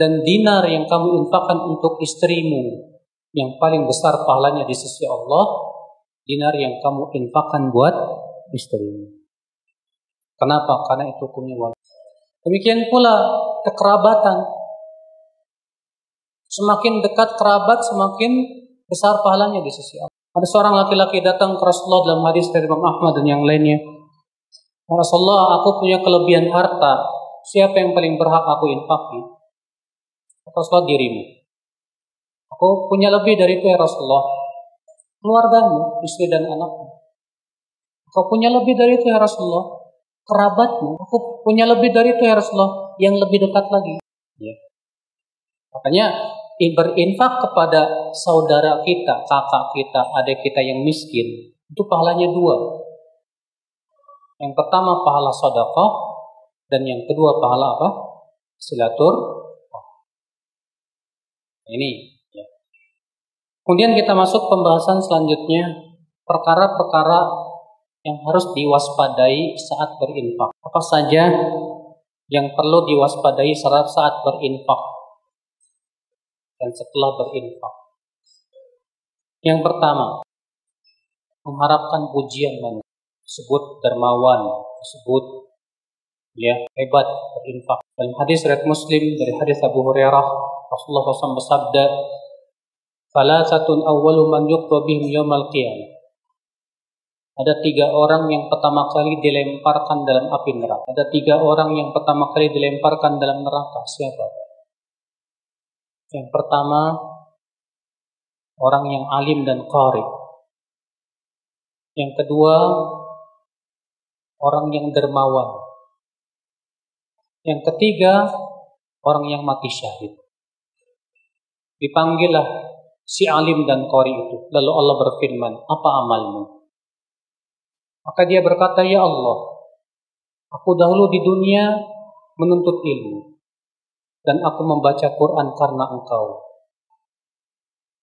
dan dinar yang kamu infakkan untuk istrimu yang paling besar pahalanya di sisi Allah, dinar yang kamu infakkan buat istrimu. Kenapa? Karena itu hukumnya wajib. Demikian pula kekerabatan. Semakin dekat kerabat, semakin besar pahalanya di sisi Allah. Ada seorang laki-laki datang ke Rasulullah dalam hadis dari Imam Ahmad dan yang lainnya. Ya Rasulullah, aku punya kelebihan harta. Siapa yang paling berhak aku infaki? Rasulullah dirimu. Aku punya lebih dari itu ya Rasulullah. Keluargamu, istri dan anakmu. Aku punya lebih dari itu ya Rasulullah. Kerabatmu. Aku punya lebih dari itu ya Rasulullah. Yang lebih dekat lagi. Ya. Makanya berinfak kepada saudara kita, kakak kita, adik kita yang miskin, itu pahalanya dua. Yang pertama pahala sedekah dan yang kedua pahala apa? Silatur. Ini. Ya. Kemudian kita masuk pembahasan selanjutnya perkara-perkara yang harus diwaspadai saat berinfak. Apa saja yang perlu diwaspadai saat saat berinfak dan setelah berinfak. Yang pertama, mengharapkan pujian manusia disebut dermawan, disebut ya hebat berinfak. Dalam hadis riwayat Muslim dari hadis Abu Hurairah Rasulullah SAW bersabda, "Salasatun awwalu man yuqba bihim qiyamah." Ada tiga orang yang pertama kali dilemparkan dalam api neraka. Ada tiga orang yang pertama kali dilemparkan dalam neraka. Siapa? Yang pertama, orang yang alim dan qari. Yang kedua, orang yang dermawan. Yang ketiga, orang yang mati syahid. Dipanggillah si alim dan kori itu. Lalu Allah berfirman, apa amalmu? Maka dia berkata, Ya Allah, aku dahulu di dunia menuntut ilmu. Dan aku membaca Quran karena engkau.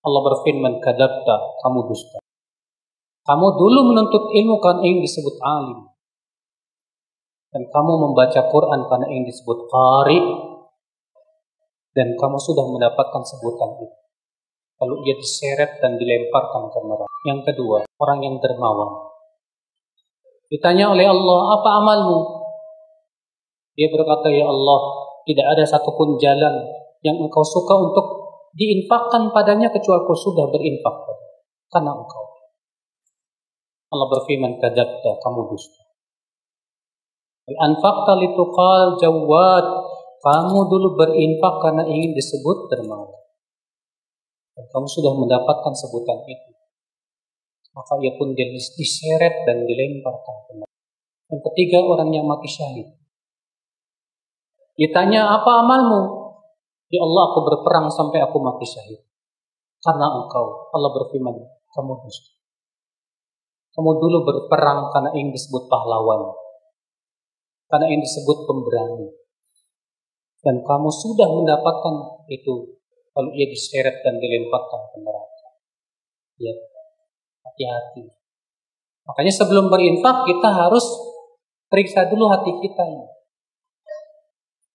Allah berfirman, kadabta, kamu dusta. Kamu dulu menuntut ilmu kan ingin disebut alim dan kamu membaca Quran karena ingin disebut qari dan kamu sudah mendapatkan sebutan itu. Lalu ia diseret dan dilemparkan ke neraka. Yang kedua, orang yang dermawan. Ditanya oleh Allah, apa amalmu? Dia berkata, Ya Allah, tidak ada satupun jalan yang engkau suka untuk diinfakkan padanya kecuali kau sudah berinfak karena engkau. Allah berfirman, kadabta, kamu dusta. Anfaqta lituqal jawad. Kamu dulu berinfak karena ingin disebut dermawan. Dan kamu sudah mendapatkan sebutan itu. Maka ia pun diseret dan dilemparkan ke Yang ketiga orang yang mati syahid. Ditanya apa amalmu? Ya Allah aku berperang sampai aku mati syahid. Karena engkau. Allah berfirman, kamu dusta. Kamu dulu berperang karena ingin disebut pahlawan karena yang disebut pemberani. Dan kamu sudah mendapatkan itu kalau ia diseret dan dilemparkan ke neraka. Ya, hati-hati. Makanya sebelum berinfak kita harus periksa dulu hati kita.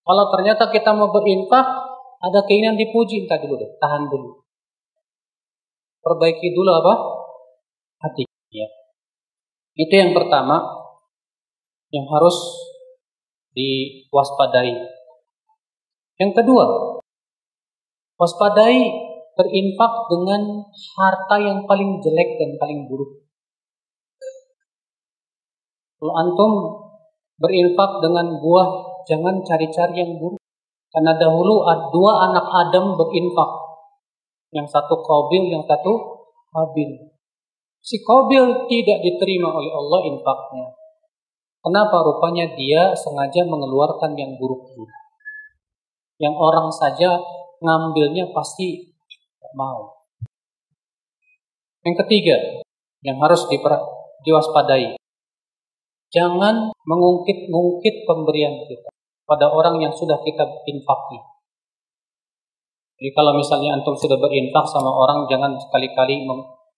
Kalau ternyata kita mau berinfak, ada keinginan dipuji, entah dulu deh, tahan dulu. Perbaiki dulu apa? Hati. Ya. Itu yang pertama yang harus diwaspadai. Yang kedua, waspadai berinfak dengan harta yang paling jelek dan paling buruk. Kalau antum berinfak dengan buah, jangan cari-cari yang buruk. Karena dahulu dua anak Adam berinfak. Yang satu Qabil, yang satu Habil. Si Qabil tidak diterima oleh Allah infaknya. Kenapa? Rupanya dia sengaja mengeluarkan yang buruk-buruk. Yang orang saja ngambilnya pasti mau. Yang ketiga, yang harus diwaspadai. Jangan mengungkit-ungkit pemberian kita pada orang yang sudah kita infaki. Jadi kalau misalnya antum sudah berinfak sama orang, jangan sekali-kali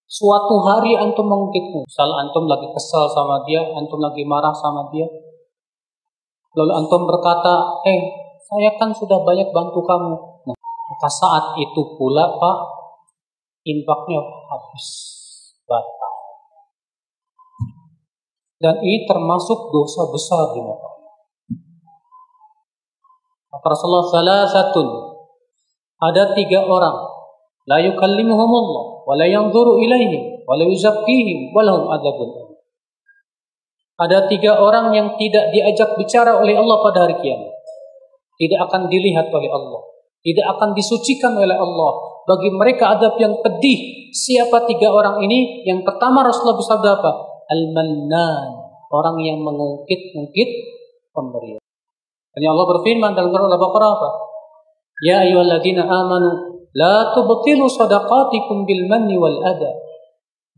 Suatu hari antum mengungkitmu. Misal antum lagi kesal sama dia, antum lagi marah sama dia. Lalu antum berkata, eh saya kan sudah banyak bantu kamu. Nah, maka saat itu pula Pak, infaknya habis batal. Dan ini termasuk dosa besar di mata Rasulullah salah satu ada tiga orang. La yukallimuhumullah wala yanzuru ilaihim wala yuzakkihim walahum adzabun ada tiga orang yang tidak diajak bicara oleh Allah pada hari kiamat. Tidak akan dilihat oleh Allah tidak akan disucikan oleh Allah. Bagi mereka adab yang pedih. Siapa tiga orang ini? Yang pertama Rasulullah bersabda apa? Al-mannan. Orang yang mengungkit-ungkit pemberian. Dan Allah berfirman dalam surah Al-Baqarah apa? Ya ayyuhalladzina amanu La tubtilu sadaqatikum bil manni wal ada.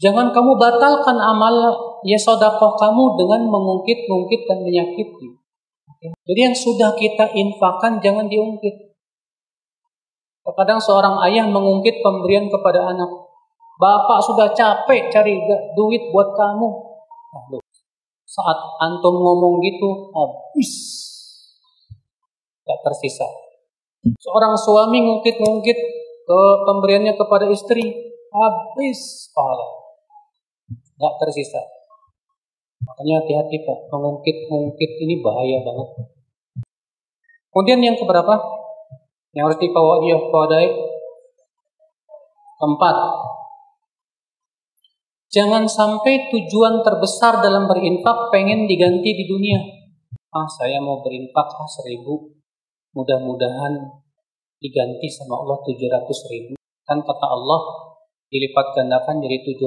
Jangan kamu batalkan amal ya sodakoh kamu dengan mengungkit-ungkit dan menyakiti. Jadi yang sudah kita infakkan jangan diungkit. Terkadang seorang ayah mengungkit pemberian kepada anak. Bapak sudah capek cari duit buat kamu. Nah, saat antum ngomong gitu, habis. Tak tersisa. Seorang suami ngungkit-ngungkit ke pemberiannya kepada istri habis pahala nggak tersisa makanya hati-hati pak mengungkit-ungkit ini bahaya banget kemudian yang keberapa yang dibawa dia kepada keempat jangan sampai tujuan terbesar dalam berinfak pengen diganti di dunia ah saya mau berinfak ah seribu mudah-mudahan diganti sama Allah 700 ribu. Kan kata Allah dilipat gandakan jadi 700.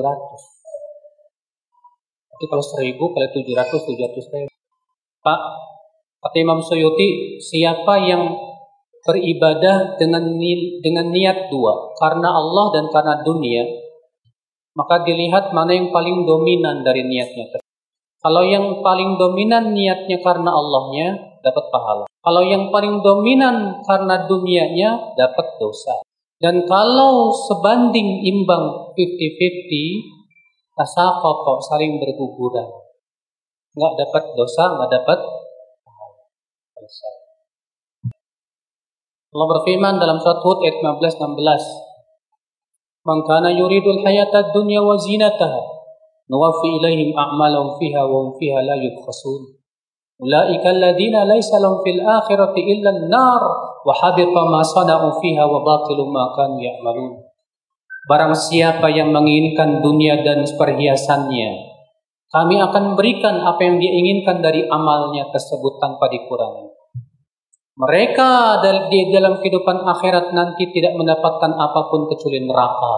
Tapi kalau 1000 kali 700, 700 ribu. Pak, kata Imam Suyuti, siapa yang beribadah dengan ni dengan niat dua, karena Allah dan karena dunia, maka dilihat mana yang paling dominan dari niatnya. Kalau yang paling dominan niatnya karena Allahnya, dapat pahala. Kalau yang paling dominan karena dunianya dapat dosa. Dan kalau sebanding imbang 50-50, rasa pokok saling berguguran. Nggak dapat dosa, nggak dapat dosa. Allah berfirman dalam surat Hud ayat 15-16. Man kana yuridul hayata dunya wa zinataha nuwaffi ilaihim a'malahum fiha wa hum fiha la yubkhasun. Ulaika alladziina laisa lahum fil akhirati illa an-nar wa habita ma sana'u fiha wa batilu ma kanu ya'malun. Barang siapa yang menginginkan dunia dan perhiasannya, kami akan berikan apa yang dia inginkan dari amalnya tersebut tanpa dikurangi. Mereka di dalam kehidupan akhirat nanti tidak mendapatkan apa pun kecuali neraka.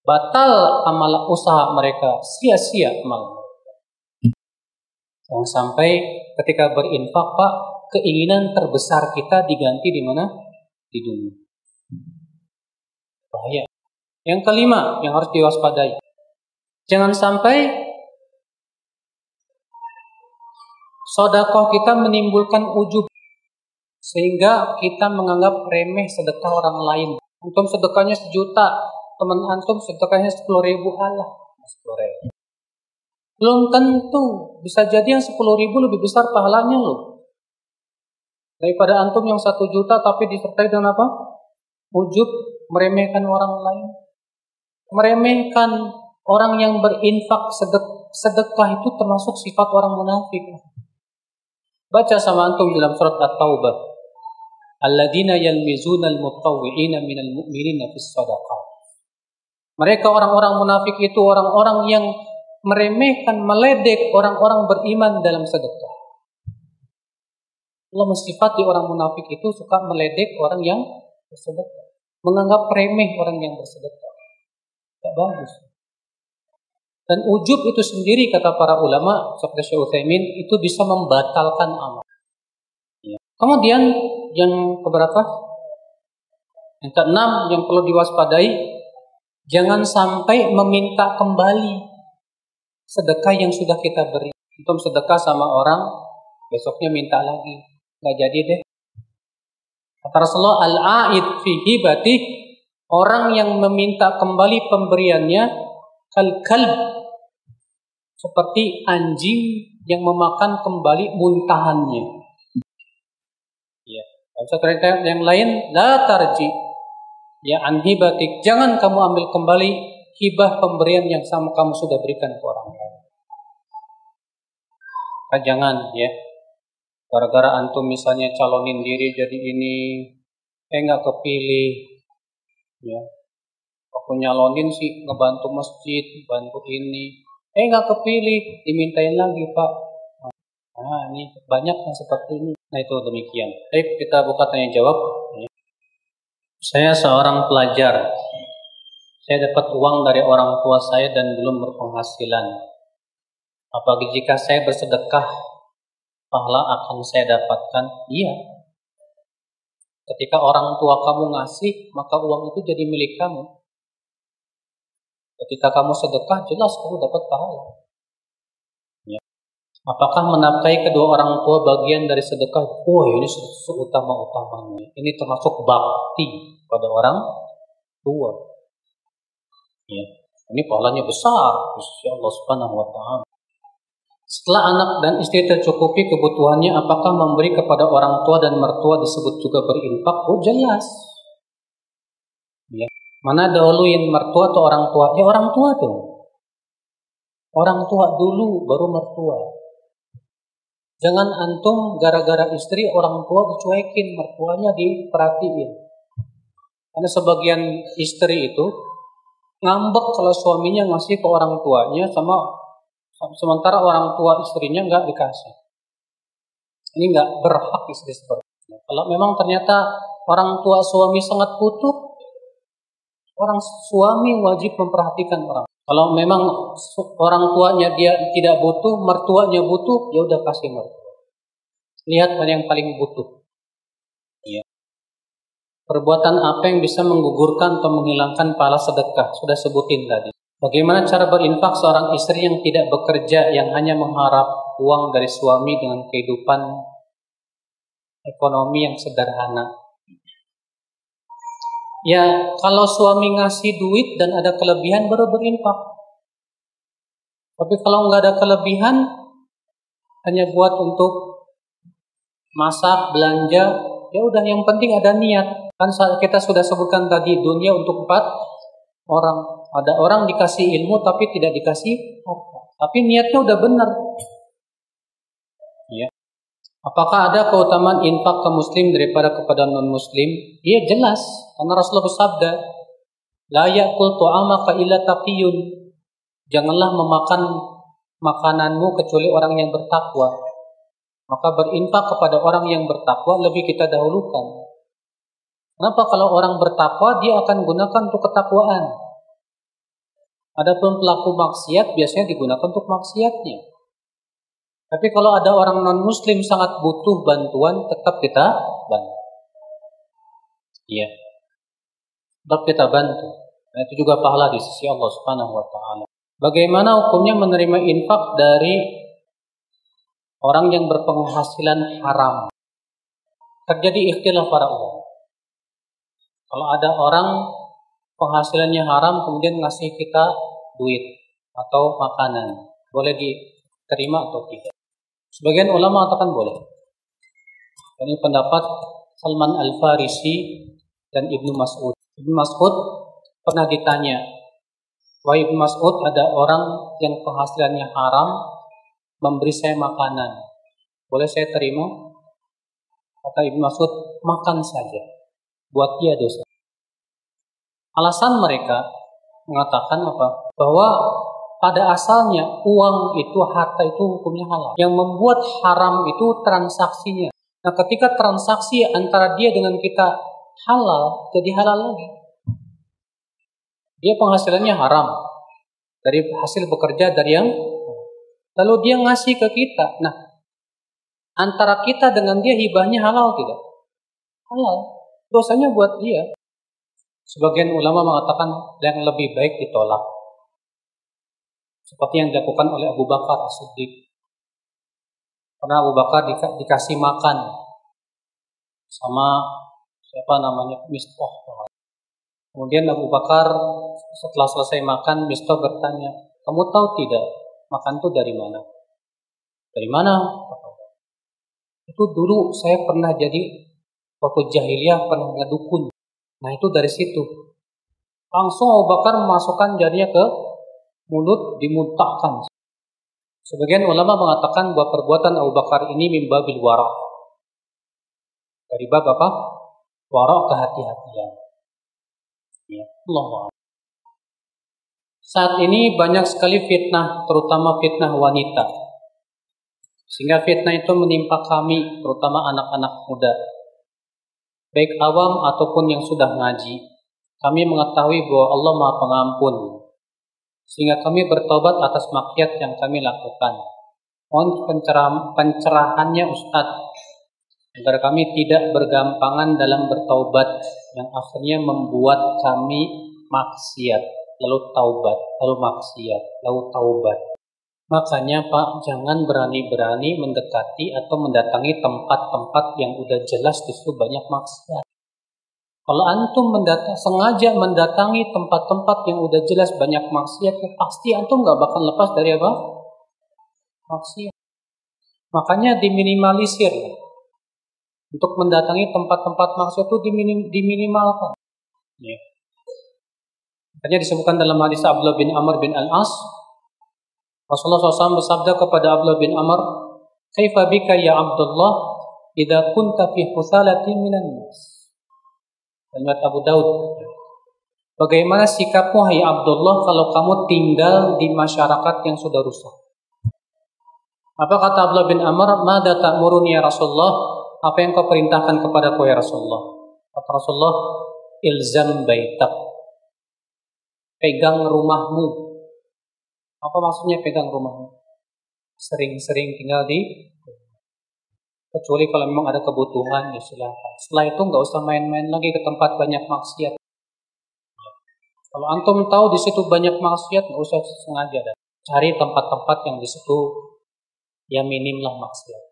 Batal amal usaha mereka, sia-sia amal Jangan sampai ketika berinfak, Pak, keinginan terbesar kita diganti di mana? Di dunia. Bahaya. Yang kelima yang harus diwaspadai. Jangan sampai sodakoh kita menimbulkan ujub sehingga kita menganggap remeh sedekah orang lain. Antum sedekahnya sejuta, teman antum sedekahnya sepuluh ribu Allah, sepuluh. Belum tentu. Bisa jadi yang 10 ribu lebih besar pahalanya loh. Daripada antum yang satu juta tapi disertai dengan apa? Ujub meremehkan orang lain. Meremehkan orang yang berinfak sedek, sedekah itu termasuk sifat orang munafik. Baca sama antum dalam surat At-Taubah. Alladzina yalmizuna minal mu'minina. Mereka orang-orang munafik itu orang-orang yang meremehkan, meledek orang-orang beriman dalam sedekah. Allah mensifati orang munafik itu suka meledek orang yang bersedekah. Menganggap remeh orang yang bersedekah. Tidak bagus. Dan ujub itu sendiri kata para ulama seperti Syekh itu bisa membatalkan amal. Kemudian yang keberapa? Yang keenam yang perlu diwaspadai jangan sampai meminta kembali sedekah yang sudah kita beri. Untuk sedekah sama orang besoknya minta lagi. Nggak jadi deh. Kata Rasulullah al-aid fi hibati orang yang meminta kembali pemberiannya kal kalb seperti anjing yang memakan kembali muntahannya. Satu ayat yang lain, la tarji ya anhibatik. Jangan kamu ambil kembali hibah pemberian yang sama kamu sudah berikan ke orang lain. Nah, jangan ya. Gara-gara antum misalnya calonin diri jadi ini, eh nggak kepilih, ya. Aku nyalonin sih ngebantu masjid, bantu ini, Eh nggak kepilih, dimintain lagi Pak. Nah ini banyak yang seperti ini. Nah itu demikian. Baik kita buka tanya jawab. Saya seorang pelajar. Saya dapat uang dari orang tua saya dan belum berpenghasilan. Apalagi jika saya bersedekah, pahala akan saya dapatkan? Iya. Ketika orang tua kamu ngasih, maka uang itu jadi milik kamu. Ketika kamu sedekah, jelas kamu dapat pahala. Apakah menafkahi kedua orang tua bagian dari sedekah? Oh, ini seutama-utamanya. Ini termasuk bakti pada orang tua. Ya. Ini pahalanya besar, Allah Subhanahu wa taala. Setelah anak dan istri tercukupi kebutuhannya, apakah memberi kepada orang tua dan mertua disebut juga berinfak? Oh jelas. Ya. Mana dahuluin mertua atau orang tua? Ya orang tua tuh. Orang tua dulu baru mertua. Jangan antum gara-gara istri orang tua dicuekin, mertuanya diperhatiin. Karena sebagian istri itu ngambek kalau suaminya ngasih ke orang tuanya sama sementara orang tua istrinya nggak dikasih. Ini nggak berhak istri seperti itu. Kalau memang ternyata orang tua suami sangat butuh, Orang suami wajib memperhatikan orang. Kalau memang orang tuanya dia tidak butuh, mertuanya butuh, ya udah kasih mertua. Lihat mana yang paling butuh. Ya. Perbuatan apa yang bisa menggugurkan atau menghilangkan pahala sedekah? Sudah sebutin tadi. Bagaimana cara berinfak seorang istri yang tidak bekerja, yang hanya mengharap uang dari suami dengan kehidupan ekonomi yang sederhana? Ya, kalau suami ngasih duit dan ada kelebihan baru berinfak. Tapi kalau nggak ada kelebihan, hanya buat untuk masak, belanja, ya udah yang penting ada niat. Kan kita sudah sebutkan tadi dunia untuk empat orang. Ada orang dikasih ilmu tapi tidak dikasih apa. Tapi niatnya udah benar. Apakah ada keutamaan infak ke muslim daripada kepada non muslim? Iya jelas, karena Rasulullah bersabda, "La ya'kul tu'amaka illa taqiyun." Janganlah memakan makananmu kecuali orang yang bertakwa. Maka berinfak kepada orang yang bertakwa lebih kita dahulukan. Kenapa kalau orang bertakwa dia akan gunakan untuk ketakwaan? Adapun pelaku maksiat biasanya digunakan untuk maksiatnya. Tapi kalau ada orang non muslim sangat butuh bantuan, tetap kita bantu. Iya. Tetap kita bantu. Nah, itu juga pahala di sisi Allah Subhanahu wa taala. Bagaimana hukumnya menerima infak dari orang yang berpenghasilan haram? Terjadi ikhtilaf para ulama. Kalau ada orang penghasilannya haram kemudian ngasih kita duit atau makanan, boleh diterima atau tidak? Sebagian ulama mengatakan boleh. Ini pendapat Salman Al-Farisi dan Ibnu Mas'ud. Ibnu Mas'ud pernah ditanya, Wahai Ibnu Mas'ud, ada orang yang penghasilannya haram memberi saya makanan. Boleh saya terima? Kata Ibnu Mas'ud, makan saja. Buat dia dosa. Alasan mereka mengatakan apa? Bahwa pada asalnya uang itu harta itu hukumnya halal. Yang membuat haram itu transaksinya. Nah, ketika transaksi antara dia dengan kita halal, jadi halal lagi. Dia penghasilannya haram. dari hasil bekerja dari yang lalu dia ngasih ke kita. Nah, antara kita dengan dia hibahnya halal tidak? Halal. Dosanya buat dia. Sebagian ulama mengatakan yang lebih baik ditolak. Seperti yang dilakukan oleh Abu Bakar As-Siddiq. Karena Abu Bakar dikasih makan sama siapa namanya Mistah. Kemudian Abu Bakar setelah selesai makan, Mistah bertanya, kamu tahu tidak makan itu dari mana? Dari mana? Itu dulu saya pernah jadi waktu jahiliyah pernah ngedukun. Nah itu dari situ. Langsung Abu Bakar memasukkan jadinya ke mulut dimuntahkan. Sebagian ulama mengatakan bahwa perbuatan Abu Bakar ini mimbabil warak. Dari bab apa? Warak kehati-hatian. Ya, Allah. Saat ini banyak sekali fitnah, terutama fitnah wanita. Sehingga fitnah itu menimpa kami, terutama anak-anak muda. Baik awam ataupun yang sudah ngaji. Kami mengetahui bahwa Allah Maha Pengampun. Sehingga kami bertobat atas maksiat yang kami lakukan. Mohon pencerahan, pencerahannya Ustadz agar kami tidak bergampangan dalam bertaubat yang akhirnya membuat kami maksiat lalu taubat lalu maksiat lalu taubat makanya Pak jangan berani-berani mendekati atau mendatangi tempat-tempat yang udah jelas di situ banyak maksiat kalau antum mendatang, sengaja mendatangi tempat-tempat yang udah jelas banyak maksiat, ya pasti antum nggak bakal lepas dari apa? Maksiat. Makanya diminimalisir. Untuk mendatangi tempat-tempat maksiat itu diminim, diminimalkan. Ya. Makanya disebutkan dalam hadis Abdullah bin Amr bin Al-As, Rasulullah SAW bersabda kepada Abdullah bin Amr, Kaifa bika ya Abdullah, idha kunta fi husalatin minan nas. Dan Abu Daud. Bagaimana sikapmu hai Abdullah kalau kamu tinggal di masyarakat yang sudah rusak? Apa kata Abdullah bin Amr? Mada ta'muruni ya Rasulullah? apa yang kau perintahkan kepada kau ya Rasulullah? Kata Rasulullah, ilzam baitak. Pegang rumahmu. Apa maksudnya pegang rumahmu? Sering-sering tinggal di kecuali kalau memang ada kebutuhan ya silahkan. Setelah itu nggak usah main-main lagi ke tempat banyak maksiat. Kalau antum tahu di situ banyak maksiat, nggak usah sengaja. Cari tempat-tempat yang di situ ya minim lah maksiat.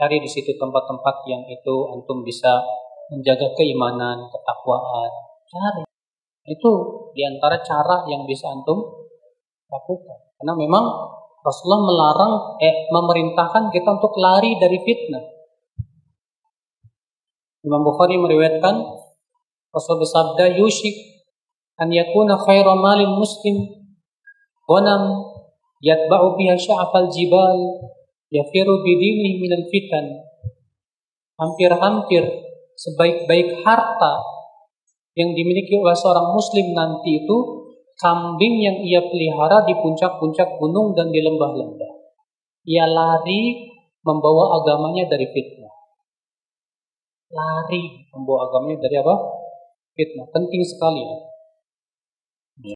Cari di situ tempat-tempat yang itu antum bisa menjaga keimanan, ketakwaan. Cari. Itu di antara cara yang bisa antum lakukan. Karena memang Rasulullah melarang, eh, memerintahkan kita untuk lari dari fitnah. Imam Bukhari meriwayatkan Rasul bersabda yushik an yakuna khairu malin muslim ghanam yatba'u biha sya'fal jibal yafiru bidini minal fitan. Hampir-hampir sebaik-baik harta yang dimiliki oleh seorang muslim nanti itu kambing yang ia pelihara di puncak-puncak gunung dan di lembah-lembah. Ia lari membawa agamanya dari fitnah. Lari membawa agamanya dari apa? Fitnah. Penting sekali. Ya.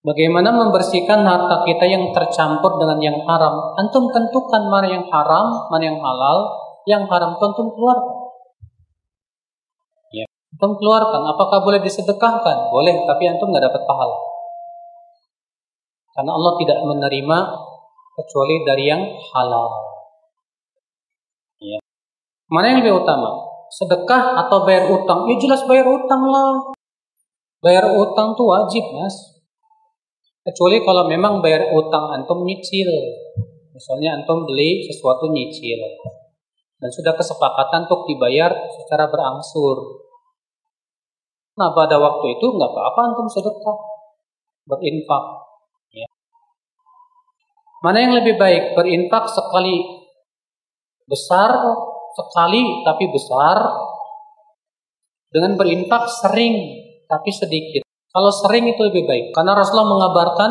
Bagaimana membersihkan harta kita yang tercampur dengan yang haram? Antum tentukan mana yang haram, mana yang halal. Yang haram tentu keluarkan. Antum keluarkan. Apakah boleh disedekahkan? Boleh, tapi antum nggak dapat pahala. Karena Allah tidak menerima kecuali dari yang halal. Ya. Mana yang lebih utama? Sedekah atau bayar utang? Ya jelas bayar utang lah. Bayar utang tuh wajib, mas. Kecuali kalau memang bayar utang antum nyicil. Misalnya antum beli sesuatu nyicil. Dan sudah kesepakatan untuk dibayar secara berangsur. Nah pada waktu itu nggak apa-apa antum sedekah. Berinfak. Ya. Mana yang lebih baik? Berinfak sekali besar, sekali tapi besar. Dengan berinfak sering tapi sedikit. Kalau sering itu lebih baik. Karena Rasulullah mengabarkan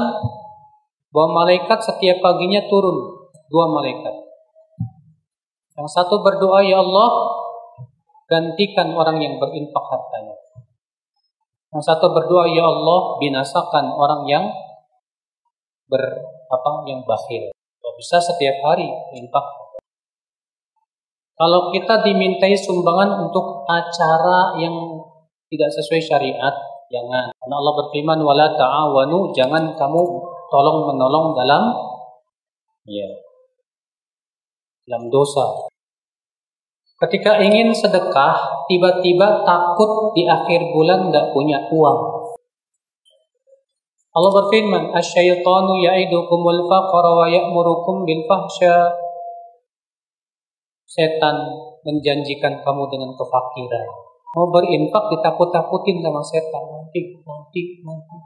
bahwa malaikat setiap paginya turun. Dua malaikat. Yang satu berdoa, Ya Allah, gantikan orang yang berinfak hartanya. Yang satu berdoa, Ya Allah, binasakan orang yang ber apa yang bakhil. Kalau bisa setiap hari infak. Kalau kita dimintai sumbangan untuk acara yang tidak sesuai syariat, jangan. Karena Allah berfirman wala ta'awanu, jangan kamu tolong menolong dalam ya dalam dosa. Ketika ingin sedekah, tiba-tiba takut di akhir bulan tidak punya uang. Allah berfirman, "Asyaitanu ya'idukumul faqra wa ya'murukum bil fahsya." Setan menjanjikan kamu dengan kefakiran. Mau berinfak ditakut-takutin sama setan. Nanti, nanti, nanti.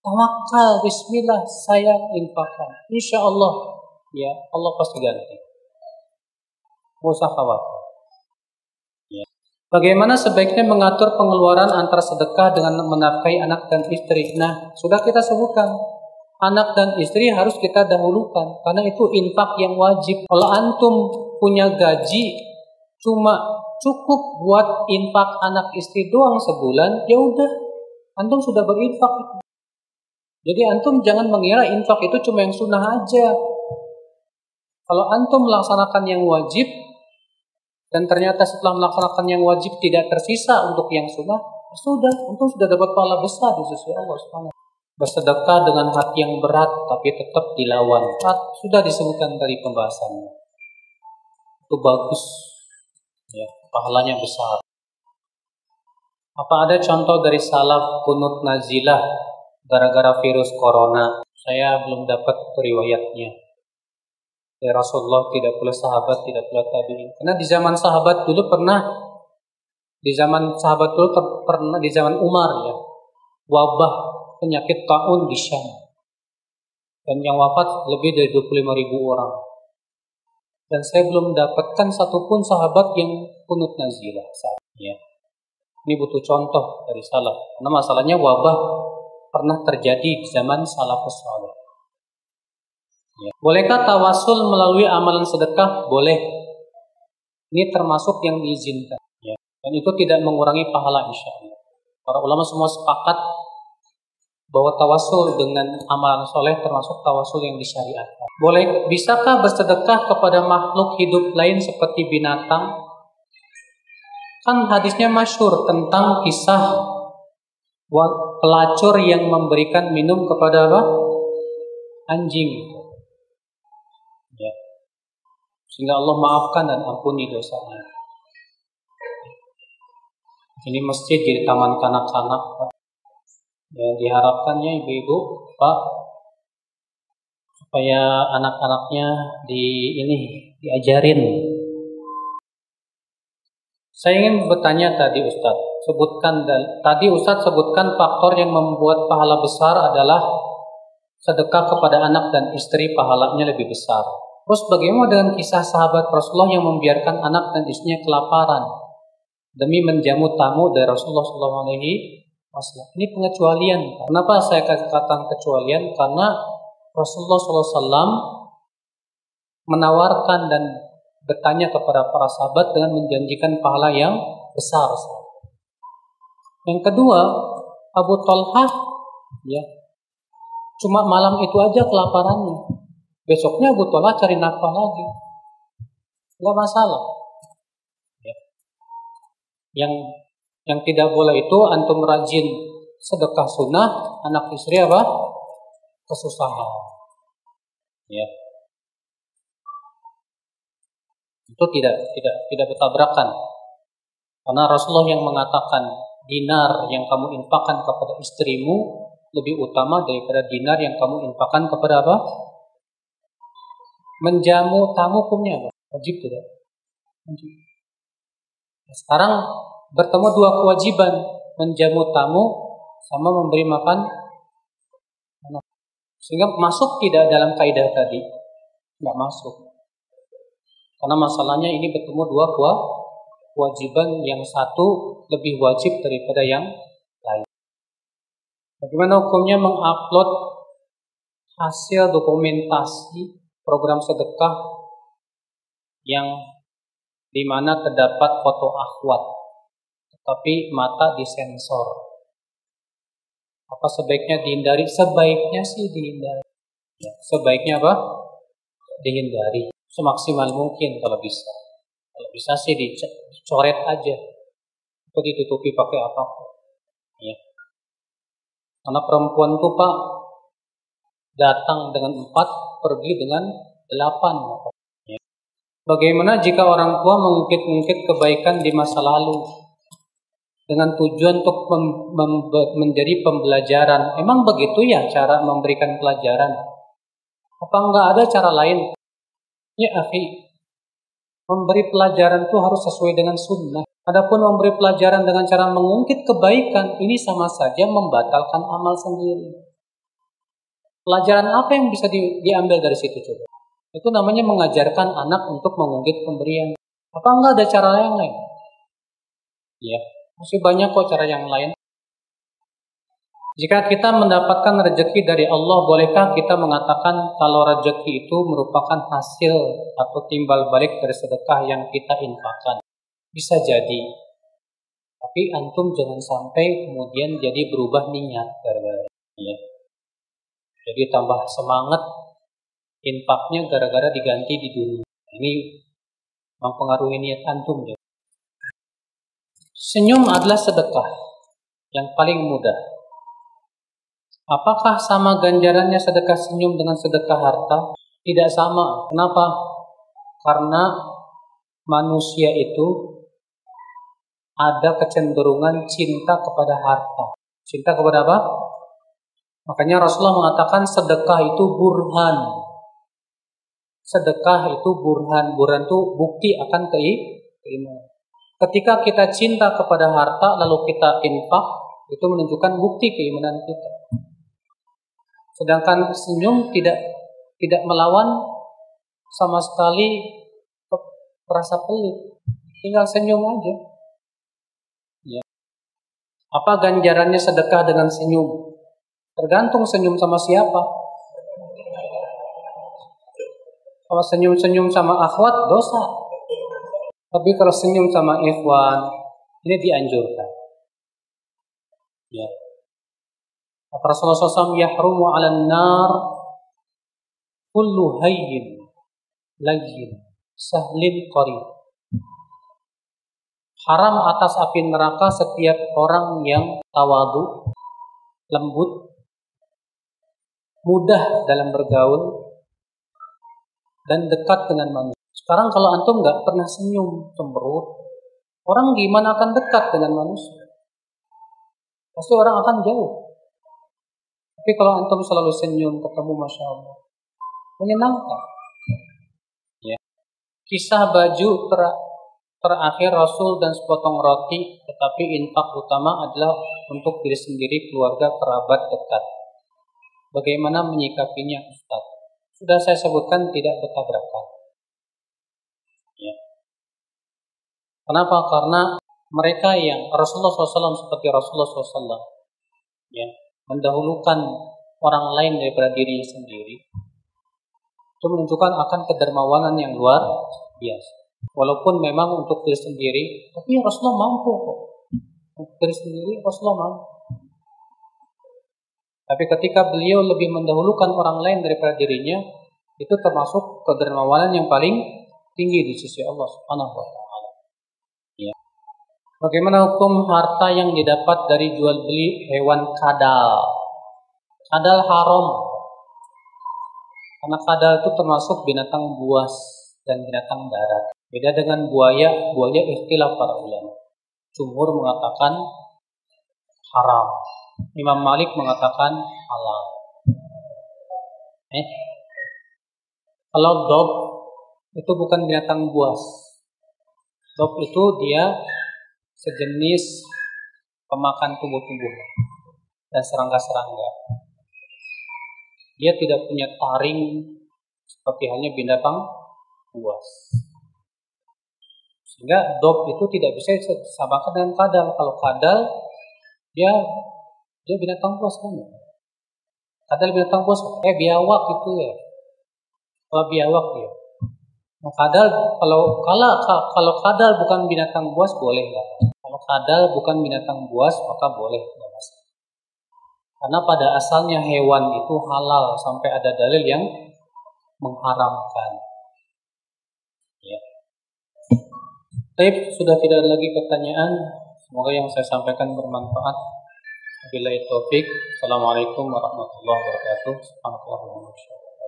Tawakal, bismillah, saya infakkan. Insya Allah, ya Allah pasti ganti. Mau usah khawatir. Bagaimana sebaiknya mengatur pengeluaran antara sedekah dengan menafkahi anak dan istri? Nah, sudah kita sebutkan. Anak dan istri harus kita dahulukan karena itu infak yang wajib. Kalau antum punya gaji cuma cukup buat infak anak istri doang sebulan, ya udah, antum sudah berinfak. Jadi antum jangan mengira infak itu cuma yang sunnah aja. Kalau antum melaksanakan yang wajib, dan ternyata setelah melaksanakan yang wajib tidak tersisa untuk yang sunnah, sudah, untung sudah dapat pahala besar di sisi Allah Subhanahu Bersedekah dengan hati yang berat tapi tetap dilawan. Sudah disebutkan dari pembahasannya. Itu bagus. Ya, pahalanya besar. Apa ada contoh dari salaf kunut nazilah gara-gara virus corona? Saya belum dapat riwayatnya ya Rasulullah, tidak pula sahabat, tidak pula tabi'in. Karena di zaman sahabat dulu pernah di zaman sahabat dulu pernah di zaman Umar ya wabah penyakit taun di Syam dan yang wafat lebih dari 25 ribu orang dan saya belum dapatkan satupun sahabat yang kunut nazilah saat ya. ini butuh contoh dari salaf karena masalahnya wabah pernah terjadi di zaman salafus saleh Ya. Bolehkah tawasul melalui amalan sedekah? Boleh. Ini termasuk yang diizinkan. Ya. Dan itu tidak mengurangi pahala insya Allah. Para ulama semua sepakat bahwa tawasul dengan amalan soleh termasuk tawasul yang disyariatkan. Boleh, bisakah bersedekah kepada makhluk hidup lain seperti binatang? Kan hadisnya masyur tentang kisah pelacur yang memberikan minum kepada apa? Anjing. Sehingga Allah maafkan dan ampuni dosanya. Ini masjid jadi taman kanak-kanak. Ya, diharapkannya ibu-ibu, Pak, supaya anak-anaknya di ini diajarin. Saya ingin bertanya tadi Ustadz, sebutkan tadi Ustadz sebutkan faktor yang membuat pahala besar adalah sedekah kepada anak dan istri pahalanya lebih besar. Terus bagaimana dengan kisah sahabat Rasulullah yang membiarkan anak dan istrinya kelaparan demi menjamu tamu dari Rasulullah SAW? Ini pengecualian. Kenapa saya katakan kecualian? Karena Rasulullah SAW menawarkan dan bertanya kepada para sahabat dengan menjanjikan pahala yang besar. Yang kedua, Abu Talha ya cuma malam itu aja kelaparannya. Besoknya Abu Talha cari nafkah lagi. Enggak masalah. Ya. Yang yang tidak boleh itu antum rajin sedekah sunnah, anak istri apa? Kesusahan. Ya. Itu tidak tidak tidak bertabrakan. Karena Rasulullah yang mengatakan dinar yang kamu infakkan kepada istrimu lebih utama daripada dinar yang kamu infakkan kepada apa? Menjamu tamu hukumnya apa? Wajib tidak? Wajib. Nah, sekarang bertemu dua kewajiban menjamu tamu sama memberi makan sehingga masuk tidak dalam kaidah tadi nggak masuk karena masalahnya ini bertemu dua kewajiban yang satu lebih wajib daripada yang lain bagaimana hukumnya mengupload hasil dokumentasi program sedekah yang di mana terdapat foto akhwat, tetapi mata disensor. Apa sebaiknya dihindari? Sebaiknya sih dihindari. Ya, sebaiknya apa? Dihindari semaksimal mungkin kalau bisa. Kalau bisa sih dicoret aja atau ditutupi pakai apa? Ya. Karena perempuan tuh pak datang dengan empat, pergi dengan delapan. Bagaimana jika orang tua mengungkit-ungkit kebaikan di masa lalu dengan tujuan untuk menjadi pembelajaran? Emang begitu ya cara memberikan pelajaran? Apa enggak ada cara lain? Ya akhi, memberi pelajaran itu harus sesuai dengan sunnah. Adapun memberi pelajaran dengan cara mengungkit kebaikan, ini sama saja membatalkan amal sendiri. Pelajaran apa yang bisa di, diambil dari situ coba? Itu namanya mengajarkan anak untuk mengungkit pemberian. Apa enggak ada cara yang lain? Ya, masih banyak kok cara yang lain. Jika kita mendapatkan rezeki dari Allah, bolehkah kita mengatakan kalau rezeki itu merupakan hasil atau timbal balik dari sedekah yang kita infakkan? Bisa jadi. Tapi antum jangan sampai kemudian jadi berubah niat ya. Jadi tambah semangat infaknya gara-gara diganti di dunia. Ini mempengaruhi niat antum ya. Senyum adalah sedekah yang paling mudah Apakah sama ganjarannya sedekah senyum dengan sedekah harta? Tidak sama. Kenapa? Karena manusia itu ada kecenderungan cinta kepada harta. Cinta kepada apa? Makanya Rasulullah mengatakan sedekah itu burhan. Sedekah itu burhan. Burhan itu bukti akan keimanan. Ketika kita cinta kepada harta lalu kita infak, itu menunjukkan bukti keimanan kita. Sedangkan senyum tidak tidak melawan sama sekali rasa pelit. Tinggal senyum aja. Ya. Apa ganjarannya sedekah dengan senyum? Tergantung senyum sama siapa. Kalau senyum-senyum sama akhwat dosa. Tapi kalau senyum sama ikhwan ini dianjurkan. Ya. Rasulullah SAW, yahrumu ala nar kullu hayyin layyin sahlin qarib. Haram atas api neraka setiap orang yang tawadu, lembut, mudah dalam bergaul, dan dekat dengan manusia. Sekarang kalau antum nggak pernah senyum, cemberut, orang gimana akan dekat dengan manusia? Pasti orang akan jauh. Tapi kalau antum selalu senyum ketemu Masya Allah, menyenangkan. Ya. Kisah baju ter terakhir Rasul dan sepotong roti, tetapi infak utama adalah untuk diri sendiri, keluarga, kerabat dekat. Bagaimana menyikapinya Ustaz? Sudah saya sebutkan tidak bertabrakan. Ya. Kenapa? Karena mereka yang Rasulullah SAW seperti Rasulullah SAW, ya, mendahulukan orang lain daripada dirinya sendiri itu menunjukkan akan kedermawanan yang luar biasa. Walaupun memang untuk diri sendiri, tapi Rasulullah mampu kok. Untuk diri sendiri Rasulullah mampu. Tapi ketika beliau lebih mendahulukan orang lain daripada dirinya, itu termasuk kedermawanan yang paling tinggi di sisi Allah Subhanahu wa taala. Ya. Bagaimana hukum harta yang didapat dari jual beli hewan kadal? Kadal haram. Karena kadal itu termasuk binatang buas dan binatang darat. Beda dengan buaya, buaya istilah para ulama. Jumhur mengatakan haram. Imam Malik mengatakan halal. Eh, kalau dog itu bukan binatang buas. Dog itu dia sejenis pemakan tubuh-tubuh dan serangga-serangga. Dia tidak punya taring seperti halnya binatang buas. Sehingga dog itu tidak bisa disamakan dengan kadal. Kalau kadal dia dia binatang buas kan? Kadal binatang buas, eh biawak itu ya. Kalau biawak ya. Nah, kadal kalau kalau kalau kadal bukan binatang buas boleh nggak? Kalau kadal bukan binatang buas maka boleh Karena pada asalnya hewan itu halal sampai ada dalil yang mengharamkan. Ya. Baik, sudah tidak ada lagi pertanyaan. Semoga yang saya sampaikan bermanfaat. Bila taufik. Assalamualaikum warahmatullahi wabarakatuh. Subhanallah